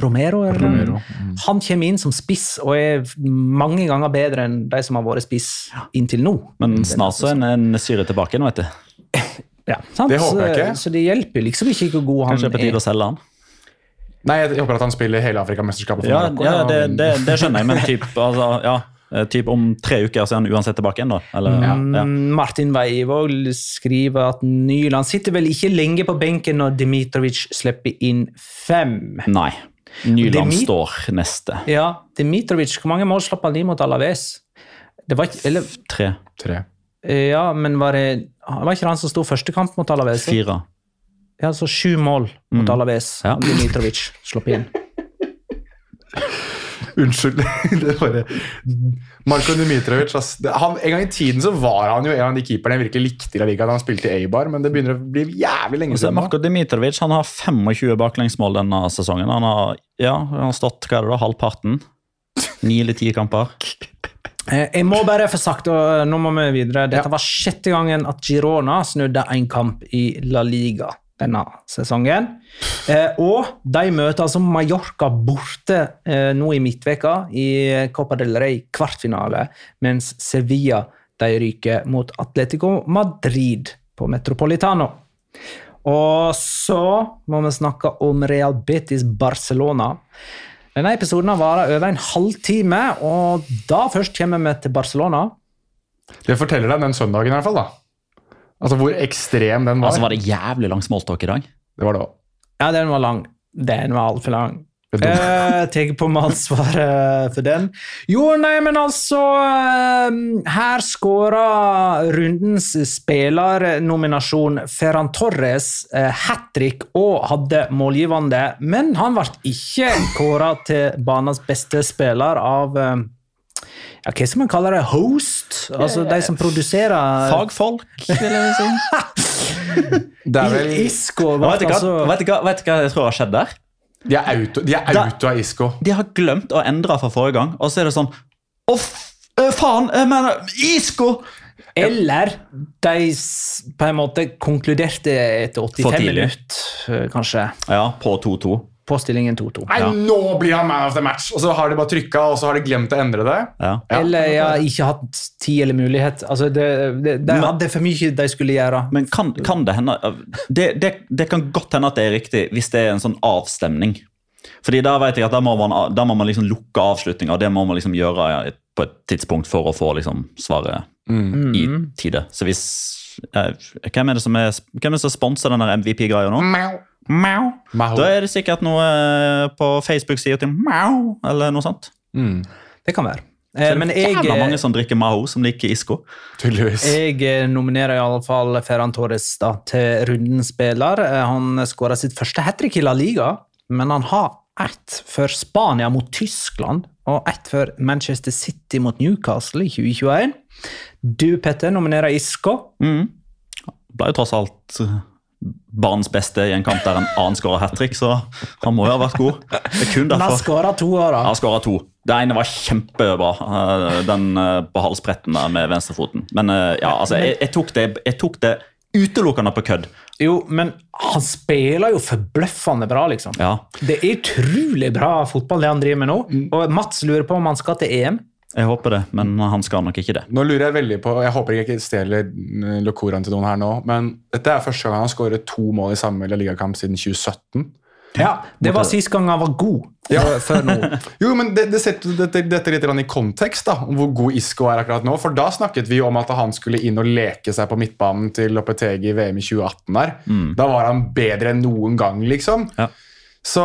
Romero, eller, Romero. Mm. han kommer inn som spiss og er mange ganger bedre enn de som har vært spiss inntil nå. Men snart så er en, syre tilbake nå, vet du. Ja, sant? Det håper jeg ikke. Så, så det hjelper liksom ikke hvor god han er. Kanskje det er på tide å selge han. Nei, jeg håper at han spiller hele Afrikamesterskapet Ja, Marokko. ja det, det, det skjønner jeg, men typ, altså, ja, eh, typ om tre uker så er han uansett tilbake igjen, da. Eller, ja. Mm, Martin Weivåg skriver at Nyland sitter vel ikke lenge på benken når Dmitrovic slipper inn fem. Nei. Nyland Demi- står neste. Ja, Dmitrovic, hvor mange mål slapp han inn mot Alaves? Det var ikke, eller, Tre. Tre. ja, men var det Var ikke han som sto første kamp mot Alaves? Fire. Ja, så sju mål mot Alaves. Ja. Dmitrovic slapp inn. Unnskyld. det bare Marko Dmitrovic ass. Han, En gang i tiden så var han jo en av de keeperne jeg virkelig likte i La Liga da han spilte i Eibar, men det begynner å bli jævlig lenge Og så er siden. Marko Dmitrovic han har 25 baklengsmål denne sesongen. Han har, ja, han har stått hva er det da, halvparten. Ni eller ti kamper. Eh, Jeg må bare få sagt, og nå må vi videre Dette var sjette gangen at Girona snudde en kamp i La Liga denne sesongen. Eh, og de møter altså Mallorca borte eh, nå i midtveka i Copa del Rey kvartfinale, mens Sevilla de ryker mot Atletico Madrid på Metropolitano. Og så må vi snakke om Real Betis Barcelona. Denne episoden har vart over en halvtime, og da først kommer vi til Barcelona. Det forteller deg den søndagen i hvert fall, da. Altså hvor ekstrem den var. Altså var det jævlig lang smalltalk i dag. Det var det òg. Ja, den var lang. Den var altfor lang. Er. Jeg tar på meg ansvaret for den. Jo, nei, men altså eh, Her skåra rundens spillernominasjon Ferran Torres eh, hat trick og hadde målgivende, men han ble ikke kåra til banens beste spiller av eh, ja, hva skal man kalle det? Host? Altså de som produserer Fagfolk, vil jeg si. Det er vel, Isko. Og Vet du hva, altså vet du hva, jeg tror har skjedd der? de er auto, de er auto av Isko. De har glemt å endre fra forrige gang, og så er det sånn Å, faen! Jeg mener Isko! Eller de på en måte konkluderte etter 85 minutter, kanskje, Ja, på 2-2. På stillingen 2-2. Nei, nå blir han man of the match! Og så har de bare trykka, og så har de glemt å endre det. Ja. Ja. Eller jeg har ikke hatt tid eller mulighet. Altså, det, det, de Men- hadde for mye de skulle gjøre. Men kan, kan det hende det, det, det kan godt hende at det er riktig hvis det er en sånn avstemning. Fordi da vet jeg at da må man, da må man liksom lukke avslutninga, og det må man liksom gjøre på et tidspunkt for å få liksom svaret i tide. Så hvis eh, Hvem er det som, er, hvem er det som sponser den MVP-greia nå? Mau. Mau. Da er det sikkert noe eh, på Facebook-sida til Mau, eller noe sånt. Mm, Det kan være. Så det det men er jeg, jævla mange som drikker Maho som liker Isco. tydeligvis. jeg eh, nominerer i alle fall Ferran Torres da, til rundens spiller. Eh, Han skåra sitt første hat trick i La Liga, men han har ett for Spania mot Tyskland og ett for Manchester City mot Newcastle i 2021. Du, Petter, nominerer Isco. Mm. Ble jo tross alt eh, banens beste i en kamp der en annen skåra hat trick, så han må jo ha vært god. Det er kun Han har derfor. skåra to år, da. Han skåra to. Det ene var kjempebra, eh, den eh, på halsbretten der med venstrefoten. Men eh, ja, altså, jeg, jeg, tok det, jeg tok det utelukkende på kødd. Jo, men han spiller jo forbløffende bra, liksom. Ja. Det er utrolig bra fotball det han driver med nå. Og Mats lurer på om han skal til EM. Jeg håper det, men han skal nok ikke det. Nå lurer jeg veldig på, jeg håper jeg ikke stjeler eh, locoraen til noen her nå, men dette er første gang han skårer to mål i samme ligakamp siden 2017. Ja, Det var sist gang han var god. Ja, før nå. Jo, men det, det setter dette, dette litt i kontekst, da, om hvor god Isco er akkurat nå. For da snakket vi om at han skulle inn og leke seg på midtbanen til Lopetegi i VM i 2018. der. Da var han bedre enn noen gang, liksom. Ja. Så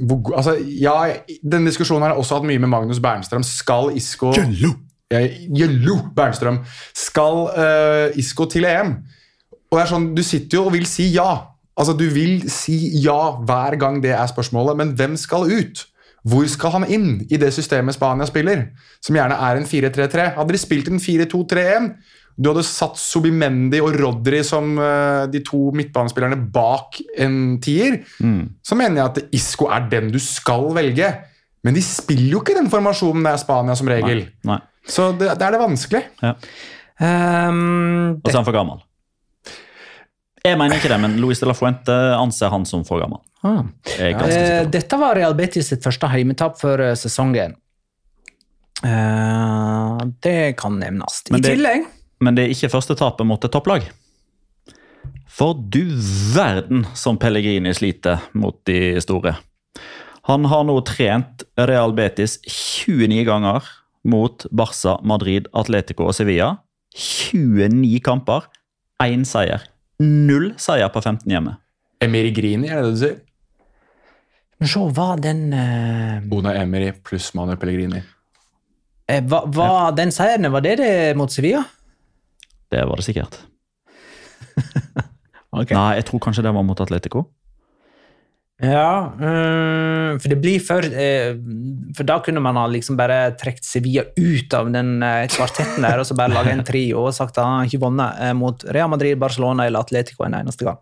altså, Ja, denne diskusjonen har jeg også hatt mye med Magnus Bernstrøm. Skal Isko Gjello Bernstrøm. Skal uh, Isko til EM? Og det er sånn, Du sitter jo og vil si ja. Altså, Du vil si ja hver gang det er spørsmålet, men hvem skal ut? Hvor skal han inn i det systemet Spania spiller, som gjerne er en 4-3-3? Hadde de spilt en 4-2-3-1, du hadde satt Subimendi og Rodri som uh, de to midtbanespillerne bak en tier, så mener jeg at Isco er den du skal velge. Men de spiller jo ikke den formasjonen det er Spania som regel. Nei. Så det, det er det vanskelig. Ehm, Og så er han for gammel. Jeg mener ikke det, men Luis de la Fuente anser han som for gammel. ah. Det. dette var Real Betis sitt første heimetap for eh, sesongen. Uh, det kan nevnes. I det- tillegg Men det er ikke første tapet mot et topplag. For du verden som Pellegrini sliter mot de store. Han har nå trent Real Betis 29 ganger mot Barca, Madrid, Atletico og Sevilla. 29 kamper, én seier. Null seier på 15 hjemme. Emery Grini, er det det du sier? Men Se, var den uh... Ona Emery pluss Manuel Pellegrini. eh, hva, hva, den seieren var det det mot Sevilla? Det var det sikkert. Nei, jeg tror kanskje det var mot Atletico. Ja, øh, for det blir for øh, For da kunne man ha liksom bare trukket Sevilla ut av den øh, kvartetten der, og så bare laga en trio og sagt at han ikke vunnet mot Real Madrid, Barcelona eller Atletico en eneste gang.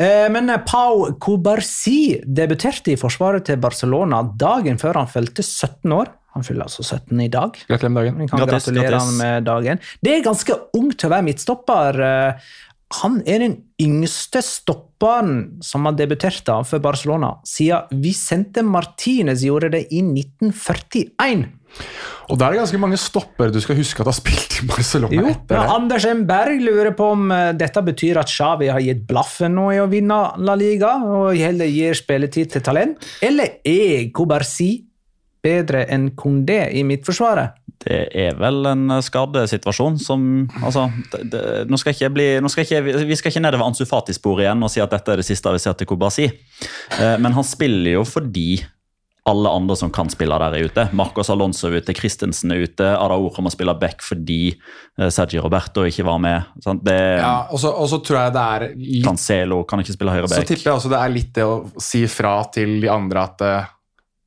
Uh, men Pau Cobarsi debuterte i forsvaret til Barcelona dagen før han fylte 17 år. Han fyller altså 17 i dag. Gratulerer med dagen. Vi kan gratis, gratulere gratis. han med dagen. Det er ganske ungt til å være midtstopper. Eh, Han er den yngste stopperen som har debutert for Barcelona, siden Vicente Martinez gjorde det i 1941. Og da er det ganske mange stoppere du skal huske at har spilt i Barcelona Jo, etter det. Anders M. Berg lurer på om eh, dette betyr at Xavi har gitt blaffen nå i å vinne La Liga, og heller gir spilletid til talent, eller er Cobarsi bedre enn Kondé i midtforsvaret? Det er vel en skadesituasjon som altså, det, det, nå skal ikke bli, nå skal ikke, Vi skal ikke nedover Ansu Fati-sporet igjen og si at dette er det siste vi ser til Kobasi. Eh, men han spiller jo fordi alle andre som kan spille der, er ute. Marcos Alonso er ute, Christensen er ute. Araor kommer og spiller back fordi eh, Sergi Roberto ikke var med. Sant? Det, Ja, og så og så tror jeg det er litt Cancelo kan ikke spille høyre Så tipper jeg også det er litt det å si fra til de andre at eh,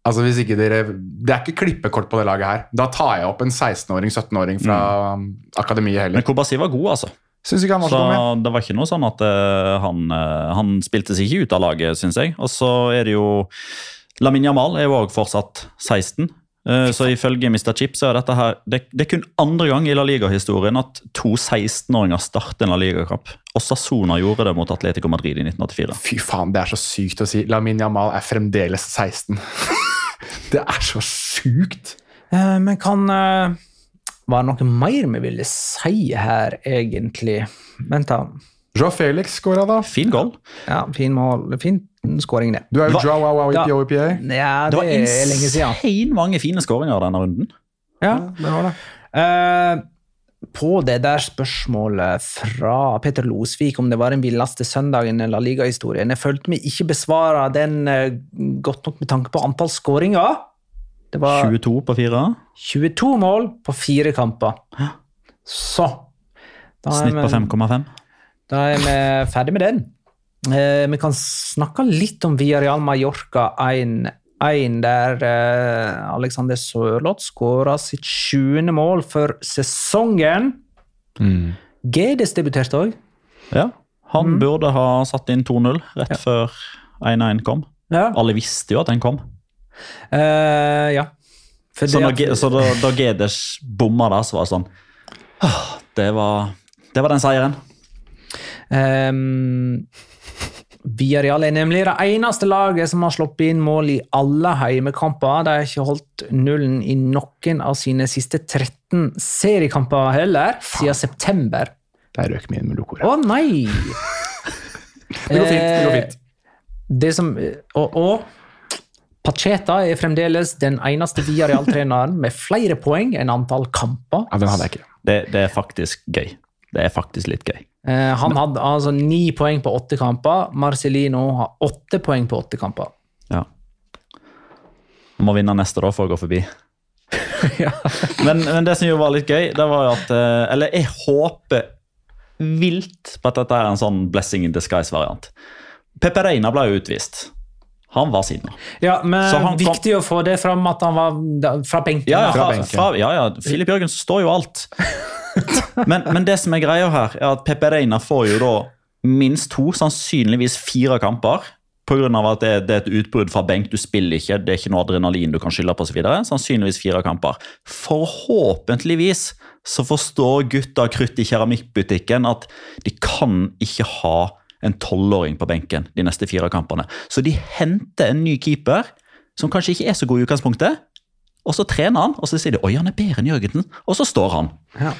altså hvis ikke dere, Det er ikke klippekort på det laget her. Da tar jeg opp en 16-åring, 17-åring fra mm. akademiet Men heller. Kobasi var god, altså. Synes ikke han var Så så det var ikke noe sånn at uh, han, uh, han spilte seg ikke ut av laget, syns jeg. Og så er det jo Lamin Jamal er jo òg fortsatt 16. Eh, Så ifølge Mr. Chip så er dette her det, det er kun andre gang i La Liga-historien at to 16-åringer starter en La Liga-kamp. Og Sassona gjorde det mot Atletico Madrid i 1984. Fy faen, det er så sykt å si. Lamin Jamal er fremdeles 16. det er så sjukt. Eh, Men kan eh, Var det noe mer vi ville si her, egentlig? Vent, da. Joa Felix skåra, da. Fin goal. Ja, fin mål. Fin skåring, det. Du er jo Joa Wow Wow Ja. IPO IPA. Ja, Det det var lenge siden. insane mange fine skåringer denne runden. Ja. Det var det. Eh, på det der spørsmålet fra Peter Losvik om det var den villeste søndagen eller ligahistorien. Jeg følte meg ikke besvara den eh, godt nok med tanke på antall skåringer. Det var 22 på fire. 22 mål på fire kamper. Så da Snitt på 5,5. Da er vi ferdig med den. Eh, vi kan snakke litt om Villarreal Mallorca 1-1, der eh, Alexander Sørloth skåra sitt sjuende mål for sesongen. Gedes debuterte òg. Ja, han burde ha satt inn 2-0 rett før 1-1 kom. Ja. Alle visste jo at den kom. Uh, ja. Fordi Så, når, så da, da Gedes bomma der, så var det sånn det var, det var den seieren. Ehm, Villarreal er nemlig det eneste laget som har sluppet inn mål i alle heimekamper. De har ikke holdt nullen i noen av sine siste 13 seriekamper heller, siden september. Der røk min med lokoret. Å nei! Det går fint. det går fint. Det som, og, og Pacheta er fremdeles den eneste Villarreal-treneren med flere poeng enn antall kamper. Ja, Den hadde jeg ikke. Det, det er faktisk gøy. Det er faktisk litt gøy. Eh, han hadde altså ni poeng på åtte kamper. Marcelino har åtte poeng på åtte kamper. Ja. Vi må vinne neste da for å gå forbi. men, men det som jo var litt gøy, det var jo at eh, Eller jeg håper vilt på at dette er en sånn blessing in disguise-variant. Pepe Reina ble jo utvist. Han var sinna. Ja, men kom- viktig å få det fram at han var fra benken. Ja, ja, Fra fra, benken. fra, ja, ja. Filip Jørgensen står jo alt. Men, men det som er greia her, er at Pepe Reina får jo da minst to, sannsynligvis fire kamper. Pga. at det, det er et utbrudd fra benk, du spiller ikke, det er ikke noe adrenalin du kan skylde på osv. Sannsynligvis fire kamper. Forhåpentligvis så forstår gutta krutt i keramikkbutikken at de kan ikke ha en tolvåring på benken de neste fire kampene. Så de henter en ny keeper, som kanskje ikke er så god i utgangspunktet. Og så trener han, og så sier de oi, han er bedre enn Jørgensen. Og så står han. Ja.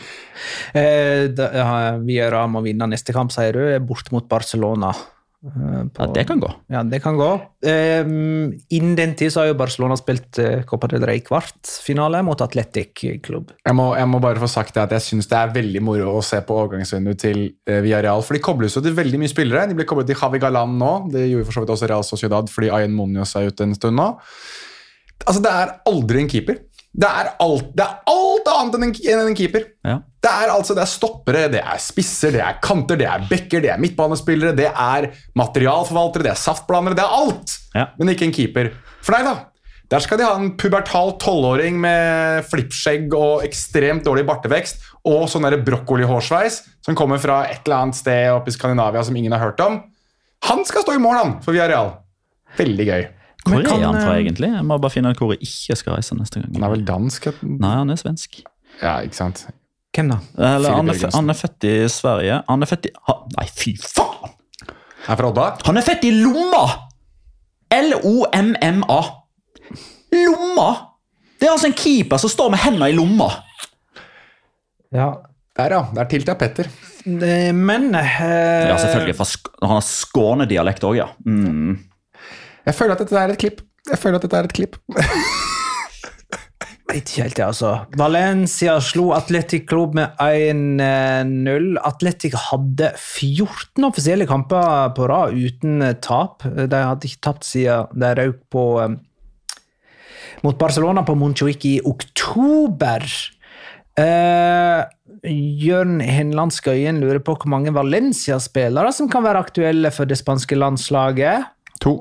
Eh, da, ja, Villarreal må vinne neste kamp, sier du. Borte mot Barcelona. Eh, på- Ja, Det kan gå. Ja, det kan gå. Eh, innen den tid så har jo Barcelona spilt eh, Copa del Rey kvartfinale mot Atletic klubb. Jeg må, jeg må bare få sagt det at jeg syns det er veldig moro å se på overgangsvinduet til eh, Villarreal. For de kobles jo til veldig mye spillere. De ble koblet til Javi Galan nå. Det gjorde for så vidt også Real Sociedad fordi Ayen Munoz er ute en stund nå. Altså, Det er aldri en keeper. Det er alt, det er alt annet enn en, enn en keeper. Ja. Det er altså, det er stoppere, det er spisser, det er kanter, det er bekker, det er midtbanespillere, det er materialforvaltere, det er saftblandere, det er alt! Ja. Men ikke en keeper. For nei da. Der skal de ha en pubertal tolvåring med flippskjegg og ekstremt dårlig bartevekst og sånn brokkolihårsveis som kommer fra et eller annet sted oppe i Skandinavia som ingen har hørt om. Han skal stå i mål, han, for real Veldig gøy. Hvor er han fra, egentlig? Jeg må bare finne ut hvor jeg ikke skal reise neste gang. Han er vel dansk? Nei, han er svensk. Ja, ikke sant? Hvem da? Eller, han, er, han er født i Sverige. Han er født i ha, Nei, fy faen! Er fra Odda? Han er født i Lomma! L-O-M-M-A. Lomma! Det er altså en keeper som står med hendene i lomma. Ja, Der, ja. Der tilta Petter. eh, men eh, Ja, selvfølgelig. Han har Skånedialekt òg, ja. Mm. Jeg føler at dette er et klipp. Jeg føler at dette er et klipp. ikke helt, jeg, altså. Valencia slo Atletic Club med 1-0. Atletic hadde 14 offisielle kamper på rad uten eh, tap. De hadde ikke tapt siden de røk på eh, mot Barcelona på Montjuic i oktober. Eh, Jørn Henland Skøyen lurer på hvor mange Valencia-spillere som kan være aktuelle for det spanske landslaget. To.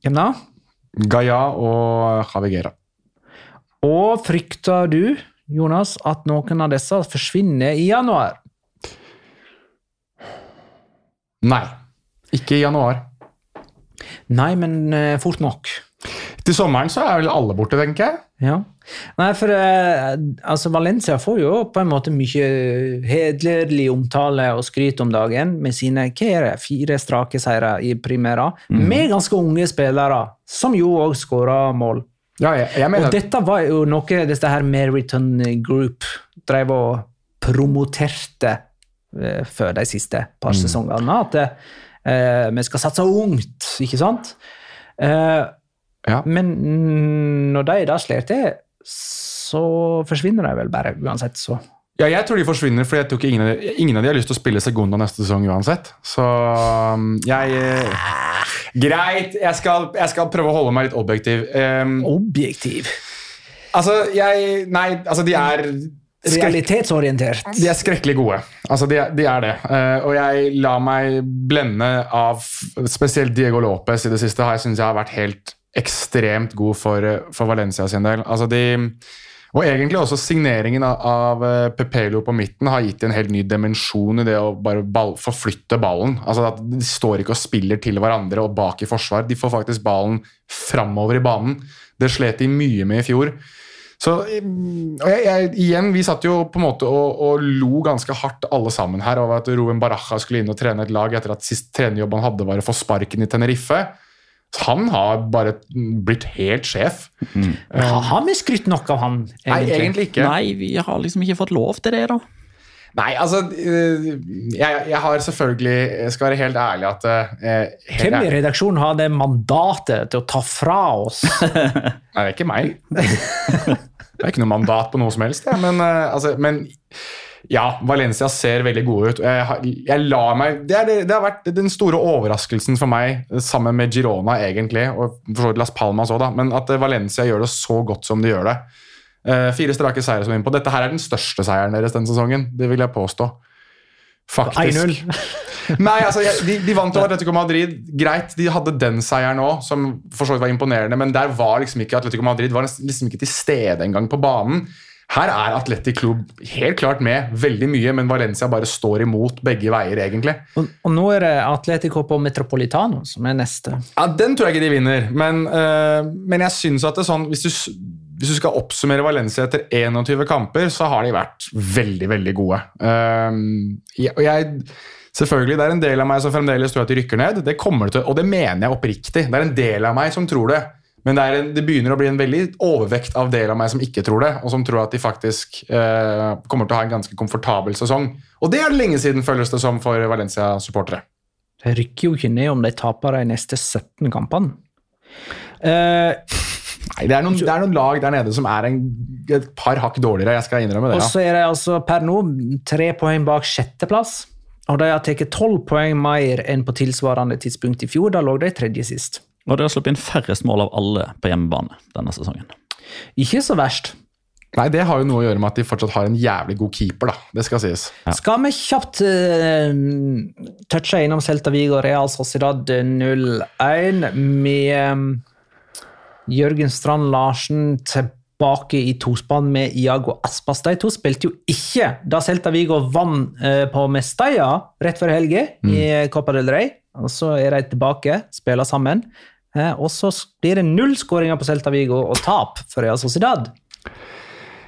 Hvem da? Gaia og Javiguera. Og frykter du, Jonas, at noen av disse forsvinner i januar? Nei. Ikke i januar. Nei, men eh, fort nok. Til sommeren så er vel alle borte, tenker jeg. Ja. Nei, for eh, altså Valencia får jo på en måte mye hederlig omtale og skryt om dagen med sine det, fire strake seire i Primera, med ganske unge spillere, som jo òg skåra mål. Ja, jeg, jeg Og dette var jo noe dette her Meriton Group drev og promoterte eh, før de siste par sesongene. At eh, vi skal satse ungt, ikke sant? Eh, Ja. Men mm, når de da slår til, så forsvinner de vel bare uansett, så. Ja, jeg tror de forsvinner, for jeg tror ikke ingen ingen av de har lyst til å spille Segunda neste sesong uansett. Så um, jeg eh, Greit, jeg skal, jeg skal prøve å holde meg litt objektiv. Um, Objektiv. altså, jeg Nei, altså, de er Realitetsorientert. De er skrekkelig gode. Altså, de, de er det. Uh, og jeg lar meg blende av spesielt Diego Lopez i det siste. Jeg synes jeg har vært helt ekstremt god for, eh, for Valencia sin del. Altså, de, og egentlig også signeringen av, av eh, Pepelo på midten har gitt en helt ny dimensjon i det å bare ball, forflytte ballen. Altså at De står ikke og spiller til hverandre og bak i forsvar. De får faktisk ballen framover i banen. Det slet de mye med i fjor. Så mm, og jeg, jeg, igjen, Vi satt jo på en måte og, og lo ganske hardt alle sammen her over at Roen Baraja skulle inn og trene et lag etter at sist trenerjobb han hadde, var å få sparken i Tenerife. Han har bare blitt helt sjef. Ha- Har vi skrytt nok av han, Nei, egentlig ikke. Nei, vi har liksom ikke fått lov til det, da. Nei, altså øh, jeg, jeg har selvfølgelig Jeg skal være helt ærlig at øh, helt Hvem i redaksjonen har det mandatet til å ta fra oss? Nei, det er ikke meg. Det er ikke noe mandat på noe som helst. Ja. Men, altså, men ja, Valencia ser veldig gode ut. Jeg, jeg meg, det, er, det, har vært den store overraskelsen for meg, sammen med Girona egentlig, og for så vidt Las Palmas da, men at øh, Valencia gjør det så godt som de gjør det. Eh, fire strake seire som er innpå. Dette her er den største seieren deres den sesongen. Det vil jeg påstå. Faktisk. 1-0. Nei, altså, de, de vant over Atletico Madrid. Greit, de hadde den seieren òg, som for så vidt var imponerende, men der var liksom ikke Atletico Madrid var liksom ikke til stede engang på banen. Her er Atletic Club helt klart med veldig mye, men Valencia bare står imot begge veier, egentlig. Og, og nå er det Atletico på Metropolitano som er neste. Ja, Den tror jeg ikke de vinner, men, øh, men jeg syns at det er sånn hvis du, hvis du skal oppsummere Valencia etter 21 kamper, så har de vært veldig, veldig gode. Uh, jeg, og jeg Selvfølgelig, Det er en del av meg som fremdeles tror at de rykker ned, det kommer det til, og det mener jeg oppriktig. Det er en del av meg som tror det, men det, er en, det begynner å bli en veldig overvekt av del av meg som ikke tror det, og som tror at de faktisk eh, kommer til å ha en ganske komfortabel sesong. Og det er det lenge siden, føles det som for Valencia-supportere. De rykker jo ikke ned om de taper de neste 17 kampene. Eh, Nei, det er, noen, det er noen lag der nede som er en, et par hakk dårligere. Jeg skal innrømme det. og så er de altså per nå tre poeng bak sjetteplass. Og de har tatt tolv poeng mer enn på tilsvarende tidspunkt i fjor. Da lå de tredje sist. De har sluppet inn færrest mål av alle på hjemmebane denne sesongen. Ikke så verst. Nei, Det har jo noe å gjøre med at de fortsatt har en jævlig god keeper. da. Det skal sies. Skal vi kjapt uh, touche innom Celta Vigo Real Sociedad 0-1 med um, Jørgen Strand Larsen tilbake i tospann med Iago Aspas. De to spilte jo ikke da Celta Vigo vant uh, på Mestalla rett før helga i Copa del Rey. Og så er de tilbake, spiller sammen. Eh, og så blir det null skåringer på Celta Vigo og tap for Real Sociedad.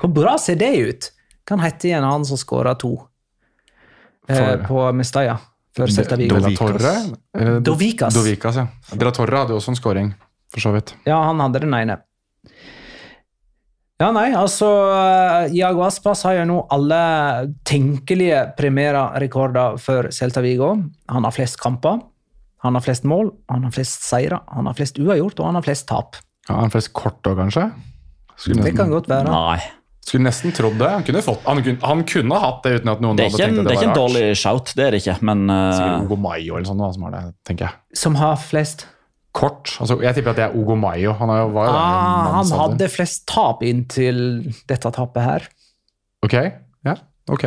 Hvor bra ser det ut? Kan hete igjen han som skåra to eh, For- på Mestalla før Celta Vigo. Dovicas Torre? Dovikas. Dovikas, ja. De La Torre hadde også en skåring, for så vidt. Ja, han hadde den ene. Ja, nei, altså eh, Iago Aspas har jo nå alle tenkelige Primera-rekorder for Celta Vigo. Han har flest kamper, han har flest mål, han har flest seire, han har flest uavgjort, og han har flest tap. Ja, han flest kort òg, kanskje? Skulle Det kan godt være. Nei. skulle nesten trodd det. Han kunne, fått, han, kunne, han kunne hatt det uten at noen Det hadde tenkt at det er ikke en dårlig shout, det er det ikke, men uh... Sikkert Ogo Mayo eller sånt, som har det, tenker jeg. Som har flest. Kort. Altså, jeg tipper at det er Ogo Mayo. Han er jo- var jo Ah, han hadde flest tap inntil dette tapet her. Ok, ja, ok.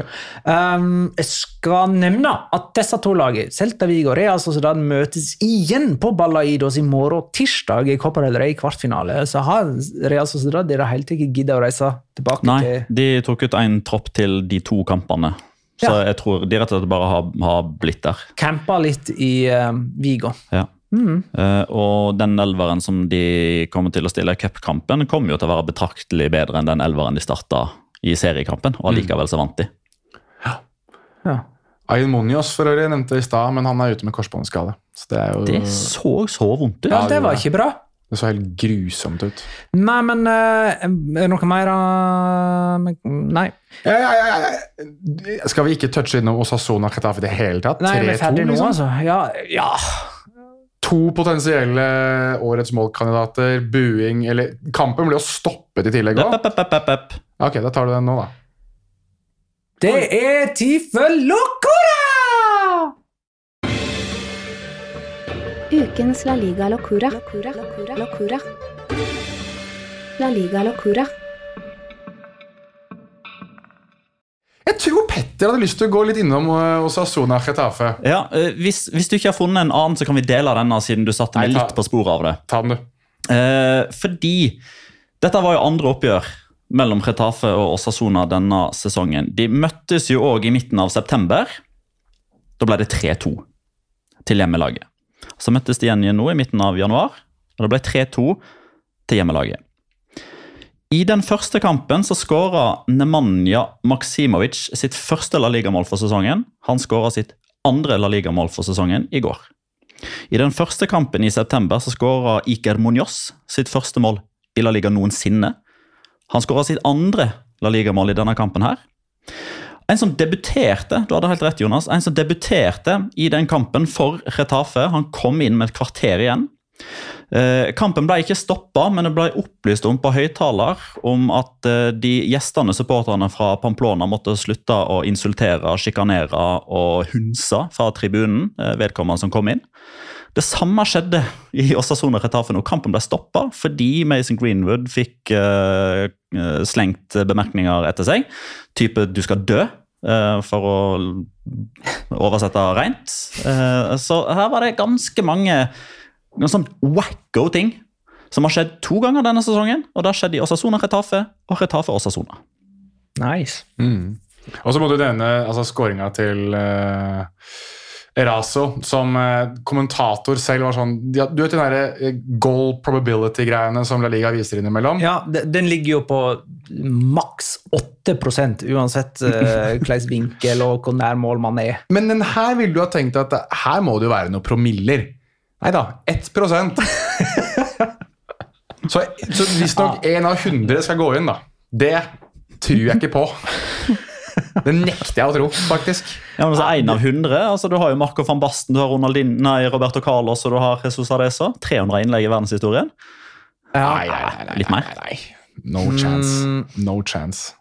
Um, jeg skal nevne at disse to lagene, Celta Vigo og Real Sociedad, møtes igjen på Balaidos i morgen tirsdag i Copa del Rey kvartfinale. Så har Real Sociedad hele tatt ikke giddet å reise tilbake Nei, til de tok ut en tropp til de to kampene. Så Ja. jeg tror de rett og slett bare har, har blitt der. Campa litt i um, Vigo. Ja. Eh, og den elveren som de kommer til å stille i cupkampen, kommer jo til å være betraktelig bedre enn den elveren de starta i seriekampen. Og allikevel så vant de. Ja. Ayin Munoz for øvrig nevnte i stad, men han er ute med korsbåndskade. Så det er jo Det så så vondt ut. ja, Ja, det det var ikke bra. Det så helt grusomt ut. Nei, men uh, Er det noe mer uh, Nei. Ja, ja, ja, ja. Skal vi ikke touche innom Osasona Getafe i det hele tatt? Nei, vi er 3-2, ferdig nå, liksom? altså. Ja, ja. To potensielle årets målkandidater, buing eller Kampen ble jo stoppet i tillegg òg. Ok, da tar du den nå, da. Det er tid for Locora! Ukens La Liga Locura. Locura. Locura. Locura. La Liga Locura. Jeg tror Petter hadde lyst til å gå litt innom uh, Osasona Chetafe. Ja, eh, hvis, hvis du ikke har funnet en annen, så kan vi dele denne, siden du satte meg litt på sporet av det. Ta den, du. Eh, fordi dette var jo andre oppgjør mellom Chetafe og Osasona denne sesongen. De møttes jo òg i midten av september. Da ble det 3-2 til hjemmelaget. Så møttes de igjen nå i midten av januar, og det ble 3-2 til hjemmelaget. I den første kampen så skåra Nemanja Maksimovic sitt første La Liga-mål for sesongen. Han skåra sitt andre La Liga-mål for sesongen i går. I den første kampen i september så skåra Iker Munoz sitt første mål i La Liga noensinne. Han skåra sitt andre La Liga-mål i denne kampen her. En som debuterte du hadde helt rett Jonas, en som debuterte i den kampen for Retafe, han kom inn med et kvarter igjen. Eh, kampen ble ikke stoppa, men det ble opplyst om på høyttaler om at eh, de gjestene supporterne fra Pamplona måtte slutte å insultere, sjikanere og hunse fra tribunen, eh, vedkommende som kom inn. Det samme skjedde i Osasona Retafe nå. Kampen ble stoppa fordi Mason Greenwood fikk slengt bemerkninger etter seg. Type 'du skal dø', for å oversette rent. Så her var det ganske mange noen sånn wacko ting som har skjedd to ganger denne sesongen. Og det har skjedd i Osasona Retafe og Retafe Osasona. Nice. Og så må du nevne altså, skåringa til uh, Eraso, som uh, kommentator selv var sånn ja, Du vet de der eh, goal probability-greiene som La Liga viser innimellom? Ja, den ligger jo på maks 8 uansett uh, hvilken vinkel og hvor nær mål man er. Men den her ville du ha tenkt at her må det jo være noen promiller. Nei da, 1% Så, så visstnok én av 100 skal gå inn, da. Det tror jeg ikke på. Det nekter jeg å tro, faktisk. Ja, men så En av 100. altså Du har jo Marco van Basten, du har Ronaldin, nei, Roberto Carlos og du har Jesus Adesa. 300 innlegg i verdenshistorien. Nei, nei, nei, nei, Litt mer. nei, nei. No chance. No chance.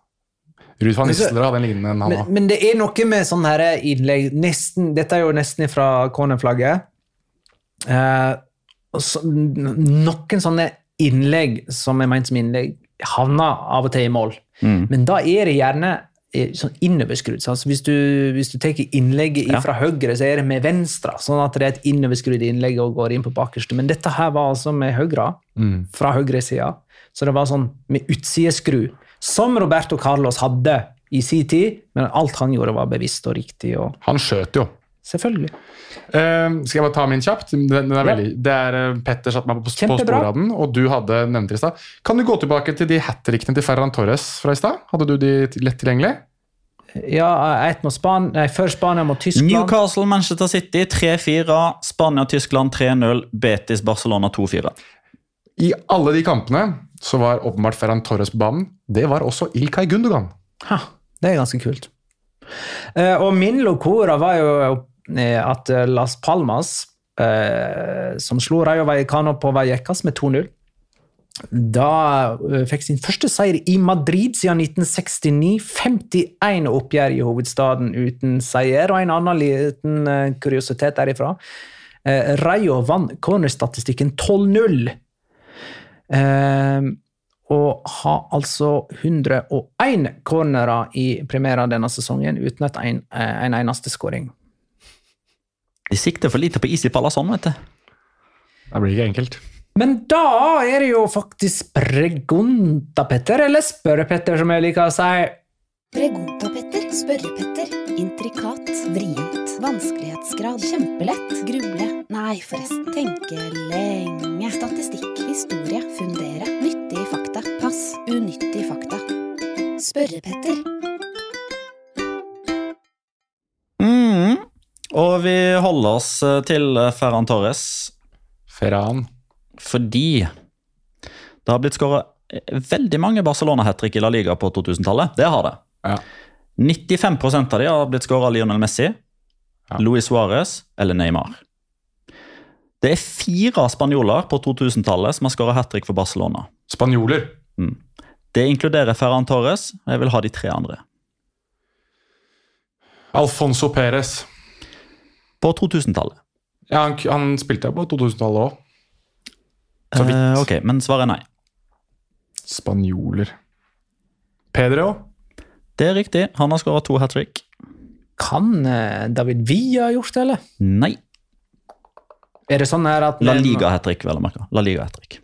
Ruud van Nistelrooy hadde en lignende Men, men det er noe med sånne her innlegg nesten, Dette er jo nesten fra cornerflagget. Eh, så, noen sånne innlegg som er ment som innlegg, havner av og til i mål. Mm. Men da er det gjerne eh, sånn innoverskrudd. Så hvis du, hvis du tar innlegget Ja. fra høyre, så er det med venstre. Sånn at det er et innoverskrudd innlegg og går inn på bakerste. Men dette her var altså med høyre, fra høyre sida. Så det var sånn med utsideskru. Som Roberto Carlos hadde i sin tid, men alt han gjorde, var bevisst og riktig. og Han skjøt jo. Selvfølgelig. Uh, skal jeg bare ta min kjapt? Den, den er Ja. veldig, det er uh, Petter satte meg på, på sporet av den, og du hadde nevnt det i stad. Kan du gå tilbake til de hat trickene til Ferran Torres fra i stad? Hadde du de lett tilgjengelig? Ja, ett mot Span nei, før Spania mot Tyskland. Newcastle, Manchester City 3-4. Spania-Tyskland 3-0. Betis, Barcelona 2-4. I alle de kampene så var åpenbart Ferran Torres på banen. Det var også Ilkay Gundogan. Ha, det er ganske kult. Uh, og min locora var jo at eh, Las Palmas, eh, som slo Rayo Vallecano på Vallecas med 2-0 Da eh, fikk sin første seier i Madrid siden 1969. 51 oppgjør i hovedstaden uten seier. Og en annen liten eh, kuriositet derifra. Eh, Rayo vant cornerstatistikken 12-0. Eh, og har altså 101 cornerer i premierer denne sesongen uten en, eh, en eneste skåring. De sikter for lite på Easy Palazon, vet du. Det blir ikke enkelt. Men da er det jo faktisk Pregunta-Petter, eller Spørre-Petter, som jeg liker å si. Pregunta-Petter, spørre-Petter. Intrikat, vrient, vanskelighetsgrad, kjempelett, gruble, nei forresten, tenke lenge, statistikk, historie, fundere, nyttige fakta, pass, unyttige fakta. Spørre-Petter. Mm. Og vi holder oss eh, til Ferran Torres Ferran. fordi det har blitt skåret veldig mange Barcelona-hat-trick i La Liga på 2000-tallet. Det har det. Ja. 95 av de har blitt skåret av Lionel Messi, Ja. Luis Suárez eller Neymar. Det er fire spanjoler på 2000-tallet som har skåret hat trick for Barcelona. Spanjoler. Det inkluderer Ferran Torres, og jeg vil ha de tre andre. Alfonso Perez. På 2000-tallet. Ja, han, han spilte på 2000-tallet òg. Så vidt. Eh, ok, men svaret er nei. Spanjoler. Pedro. Det er riktig. Han har skåret to hat trick. Kan eh, David Villa ha gjort det, eller? Nei. Er det sånn her at La Liga-hat trick, vel å merke. La Liga-hat trick.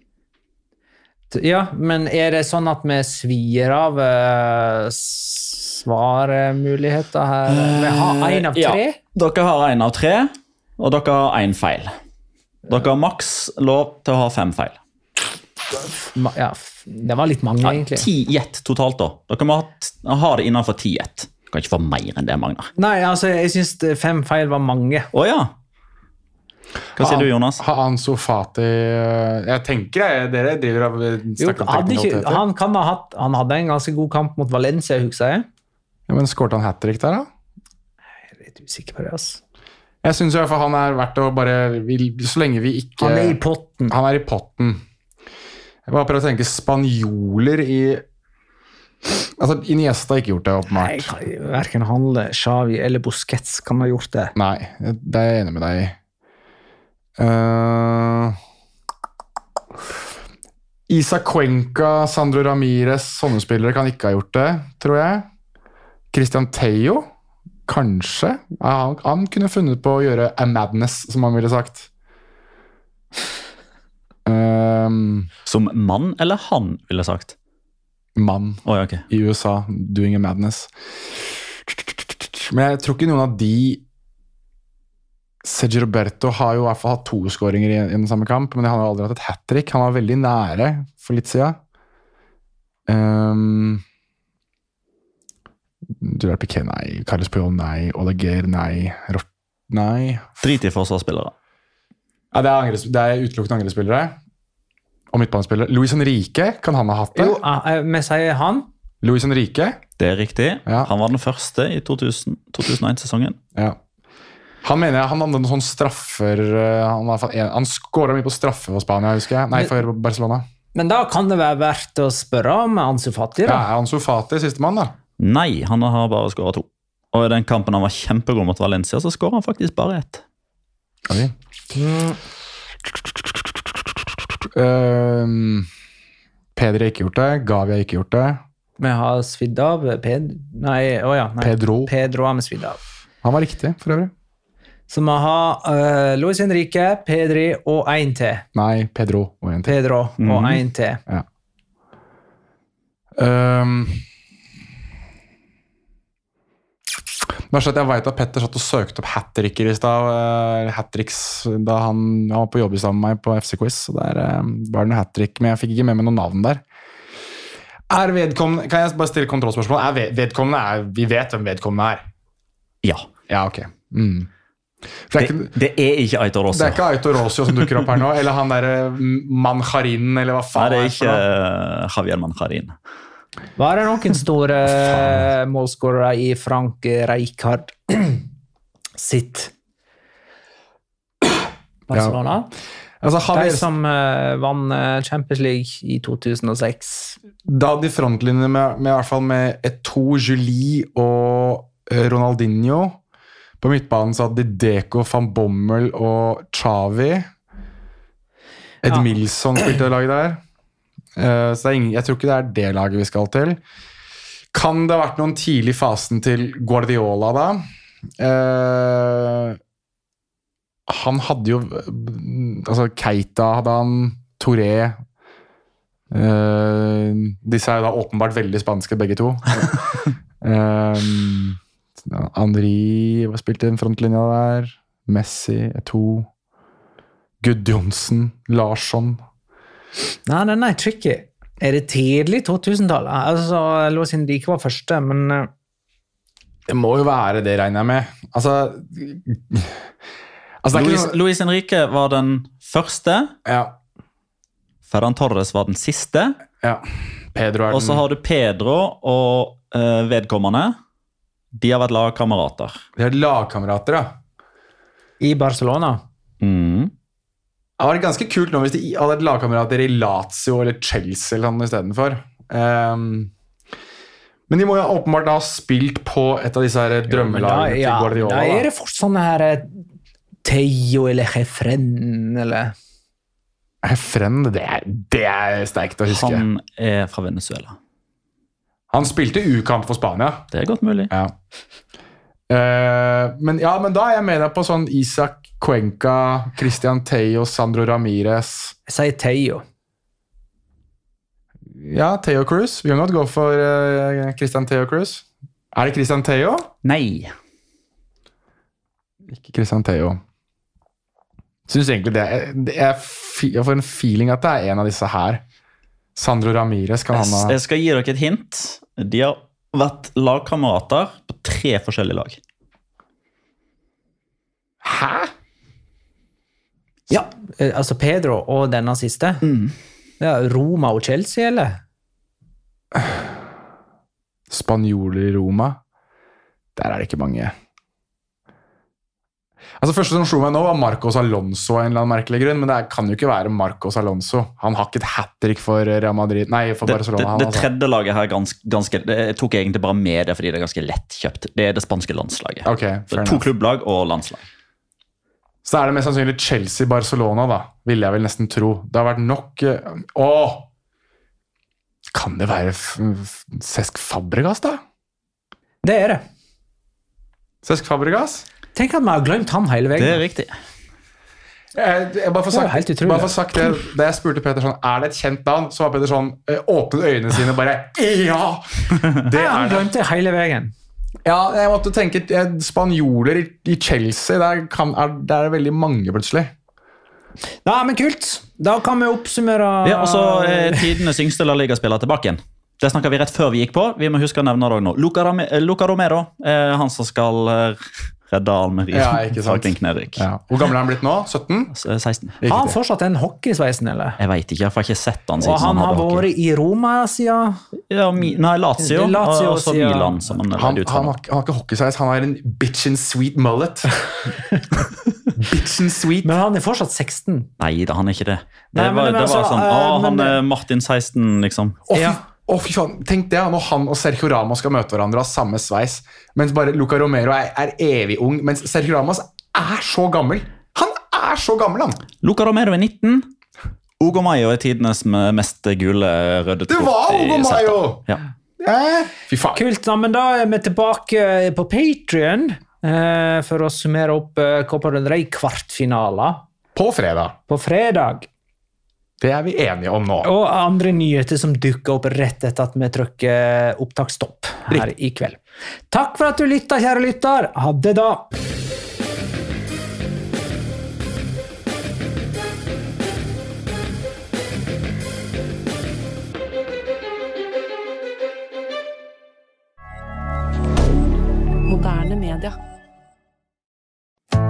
Ja, men er det sånn at vi svir av uh, svarmuligheter her? Vi har én av tre? Ja, dere har én av tre, og dere har én feil. Dere har maks lov til å ha fem feil. Ja, det var litt mange, Ja, egentlig. ti gjett totalt, da. Dere må ha, ha det innenfor ti gjett. Du kan ikke få mer enn det, Magnar. Nei, altså, jeg syns fem feil var mange. Å ja. Hva sier du, Jonas? han så Fati eh, Jeg tenker jeg, dere driver og Jo, snakker om hadde ikke, han, kan ha hatt, han hadde en ganske god kamp mot Valencia, husker jeg. Ja, men Skårte han hat trick der, da? Jeg er litt usikker på det, altså. Jeg syns han er verdt å bare Så lenge vi ikke Han er i potten. Han er i potten. Jeg bare prøver å tenke spanjoler i Altså, Iniesta har ikke gjort det, Nei, åpenbart. Verken han, Xavi eller Busquets kan ha gjort det. Nei, det er jeg enig med deg i. Uh, Isa Cuenca, Sandro Ramires, sånne spillere kan ikke ha gjort det, tror jeg. Christian Theo, kanskje. Han, han kunne funnet på å gjøre a madness, som han ville sagt. Um, Som mann eller han, ville sagt. mann oh, ja, okay. i USA, doing a madness. Men jeg tror ikke noen av de Sergio Roberto har jo i hvert fall hatt to skåringer i, i den samme kamp, men han har aldri hatt et hat trick. Han var veldig nære for litt siden. Um, Gerard Piquet, nei. Carlos Puyol, nei. Oleger, nei. Rot, nei. Drit i forsvarsspillere. Ja, det, er det er utelukkende angrepsspillere. Og midtbanespillere. Luis Henrique, kan han ha hatt det? Jo, eh, vi sier han. Luis Henrique. Det er riktig. Ja. Han var den første i 2001-sesongen. Ja. Han mener jeg, han hadde noen sånne straffer eh, Han, han skåra mye på straffe for Spania, husker jeg. Nei, for Barcelona. Men da kan det være verdt å spørre om Ansu Fati, Ja, da. er Ansu Fati sistemann, da? Nei, han har bare skåra to. Og i den kampen han var kjempegod mot Valencia, så skåra han faktisk bare ett. Oi. Ehm, Pedri har ikke gjort det. Gavi har ikke gjort det. Vi har svidd av Ped... Nei, å ja. Nei. Pedro. Pedro har vi svidd av. Han var riktig, for øvrig. Så vi har uh, Luis Henrique, Pedri og én til. Nei, Pedro og én til. Pedro og én mm. til. Um, Bare så at jeg vet at Petter satt og søkte opp hat-tricker i stad. eh, hat-tricks da han, han var på jobb sammen med meg på FC Quiz. Så der eh, var det noe hat-trick, men jeg fikk ikke med meg noe navn der. Er vedkommende, Kan jeg bare stille kontrollspørsmål? Er ved- vedkommende er, Vi vet hvem vedkommende er? Ja. Ja, ok. Mm. Det, er ikke, det er ikke Aitor det er ikke Aitor Rosio som dukker opp her nå? Eller han derre Manjarinen, eller hva Nei, det er ikke eh, Javier Manjarin. Var det noen store uh, målskårere i Frank Rijkaard sitt Barcelona? Altså, De som uh, vant uh, Champions League i 2006. da hadde de frontlinjene med, med, i hvert fall med Eto, Julie og eh, Ronaldinho. På midtbanen så hadde de Deco, van Bommel og Chavi. Ed Ja. Milson spilte laget der. Eh, så er ingen, jeg tror ikke det er det laget vi skal til. Kan det ha vært noen tidlig fasen til Guardiola, da? Eh, han hadde jo Altså, Keita hadde han, Toré Eh, disse er jo da åpenbart veldig spanske, begge to. um, Henri spilte den frontlinja der. Messi, Eto. Gudjonsen, Larsson. Nei, den er tricky. Er det tidlig 2000-tall? Altså, Luis Henrique var første, men eh, Det må jo være det, regner jeg med. Altså, altså det er Luis, ikke noe- Luis Henrique var den første. ja, Ferran Torres var den siste. ja. Pedro er den Og så har du Pedro og uh, vedkommende. De har vært lagkamerater. De er lagkamerater, ja. i Barcelona Mm. Det hadde vært ganske kult nå hvis de hadde vært lagkamerater i Lazio eller Chelsea eller noe istedenfor. Um, men de må jo åpenbart da ha spilt på et av disse her drømmelagene ja, til Guardiola. da er det fort sånne her eh, Teio eller Hefren eller Hefren, det er, det er sterkt å huske. Han, Han er fra Venezuela. Han spilte U-kamp for Spania. Det er godt mulig. Ja. Uh, men, ja, men da er jeg med deg på sånn Isak Cuenca, Christian Theo, Sandro Ramires Jeg sier Teio. Ja, Theo Cruz. Vi kan godt gå for eh, Christian Theo Cruz. Er det Christian Theo? Nei. Ikke Christian Theo. Syns egentlig det det er Jeg får en feeling at det er en av disse her. Sandro Ramires kan han ha Jeg skal gi dere et hint. De har vært lagkamerater på tre forskjellige lag. Hæ?! Ja, eh, altså Pedro og denne siste. Ja, Roma og Chelsea, eller? Spanjoler i Roma. Der er det ikke mange. Altså Første som slo meg nå, var Marcos Alonso av en eller annen merkelig grunn, men det kan jo ikke være Marcos Alonso. Han har ikke et hat trick for Real Madrid Nei, for Det, det, Barcelona. han, det altså. tredje laget her er ganske, ganske det Jeg tok egentlig bare med det fordi det er ganske lettkjøpt. Det er det spanske landslaget. Okay, Det er to klubblag og landslag. Så er det mest sannsynlig Chelsea-Barcelona, da. Ville jeg vel nesten tro. Det har vært nok Å! Kan det være Cesc Fabregas, da? Det er det. Cesc Fabregas? Tenk at vi har glemt han hele veien. Det er riktig. Jeg, jeg bare for Det sagt, helt utrolig. bare for sagt det, Da jeg spurte Peter sånn, er det et kjent navn, så var Peter sånn eh, Åpnet øynene sine og bare Ja! Det han er det. glemte hele veien. Ja, jeg måtte tenke eh, Spanjoler i, i Chelsea, der, kan, er, der er det veldig mange, plutselig. Nei, men kult. Da kan vi oppsummere Ja, og så er tidenes yngste La Liga-spiller tilbake igjen. Det snakka vi rett før vi gikk på. Vi må huske å nevne det òg nå. Luca, eh, Luca Romero er han som skal eh, redde Almerie Ja, ikke fra sant. Klink Nedrykk. Ja. Hvor gammel er han blitt nå? 17? Eh, 16. Har han fortsatt den hockeysveisen, eller? Jeg veit ikke, jeg har ikke sett han siden Og han har hadde hockey. vært i Roma siden ja, mi, Nei, Lazio, Lazio og så Milan. Som han, Han, ut han, har, ikke- han har ikke hockeysveis, han har en bitch and sweet mullet. bitch and sweet. Men han er fortsatt 16. Nei da, han er ikke det. Det Nei, men- var, men det var altså, sånn eh, Å, han men- er Martin 16, liksom. Å, Ja. Å, fy faen. Tenk det, når han og Sergio Ramos skal møte hverandre og ha samme sveis, mens bare Luca Romero er, er evig ung, mens Sergio Ramos er så gammel. Han er så gammel, han! Luca Romero er 19. Ugo Mayo er tidenes me- mest gule røde Det var kort i Ugo Celta. Mayo! Ja. Eh, fy faen. Kult, da, men da er vi tilbake på Patrion eh, for å summere opp eh, Copa del Rey-kvartfinaler På fredag. på fredag. Det er vi enige om nå. Og andre nyheter som dukker opp rett etter at vi trykker opptaksstopp her i kveld. Takk for at du lytta, kjære lytter. Ha det, da.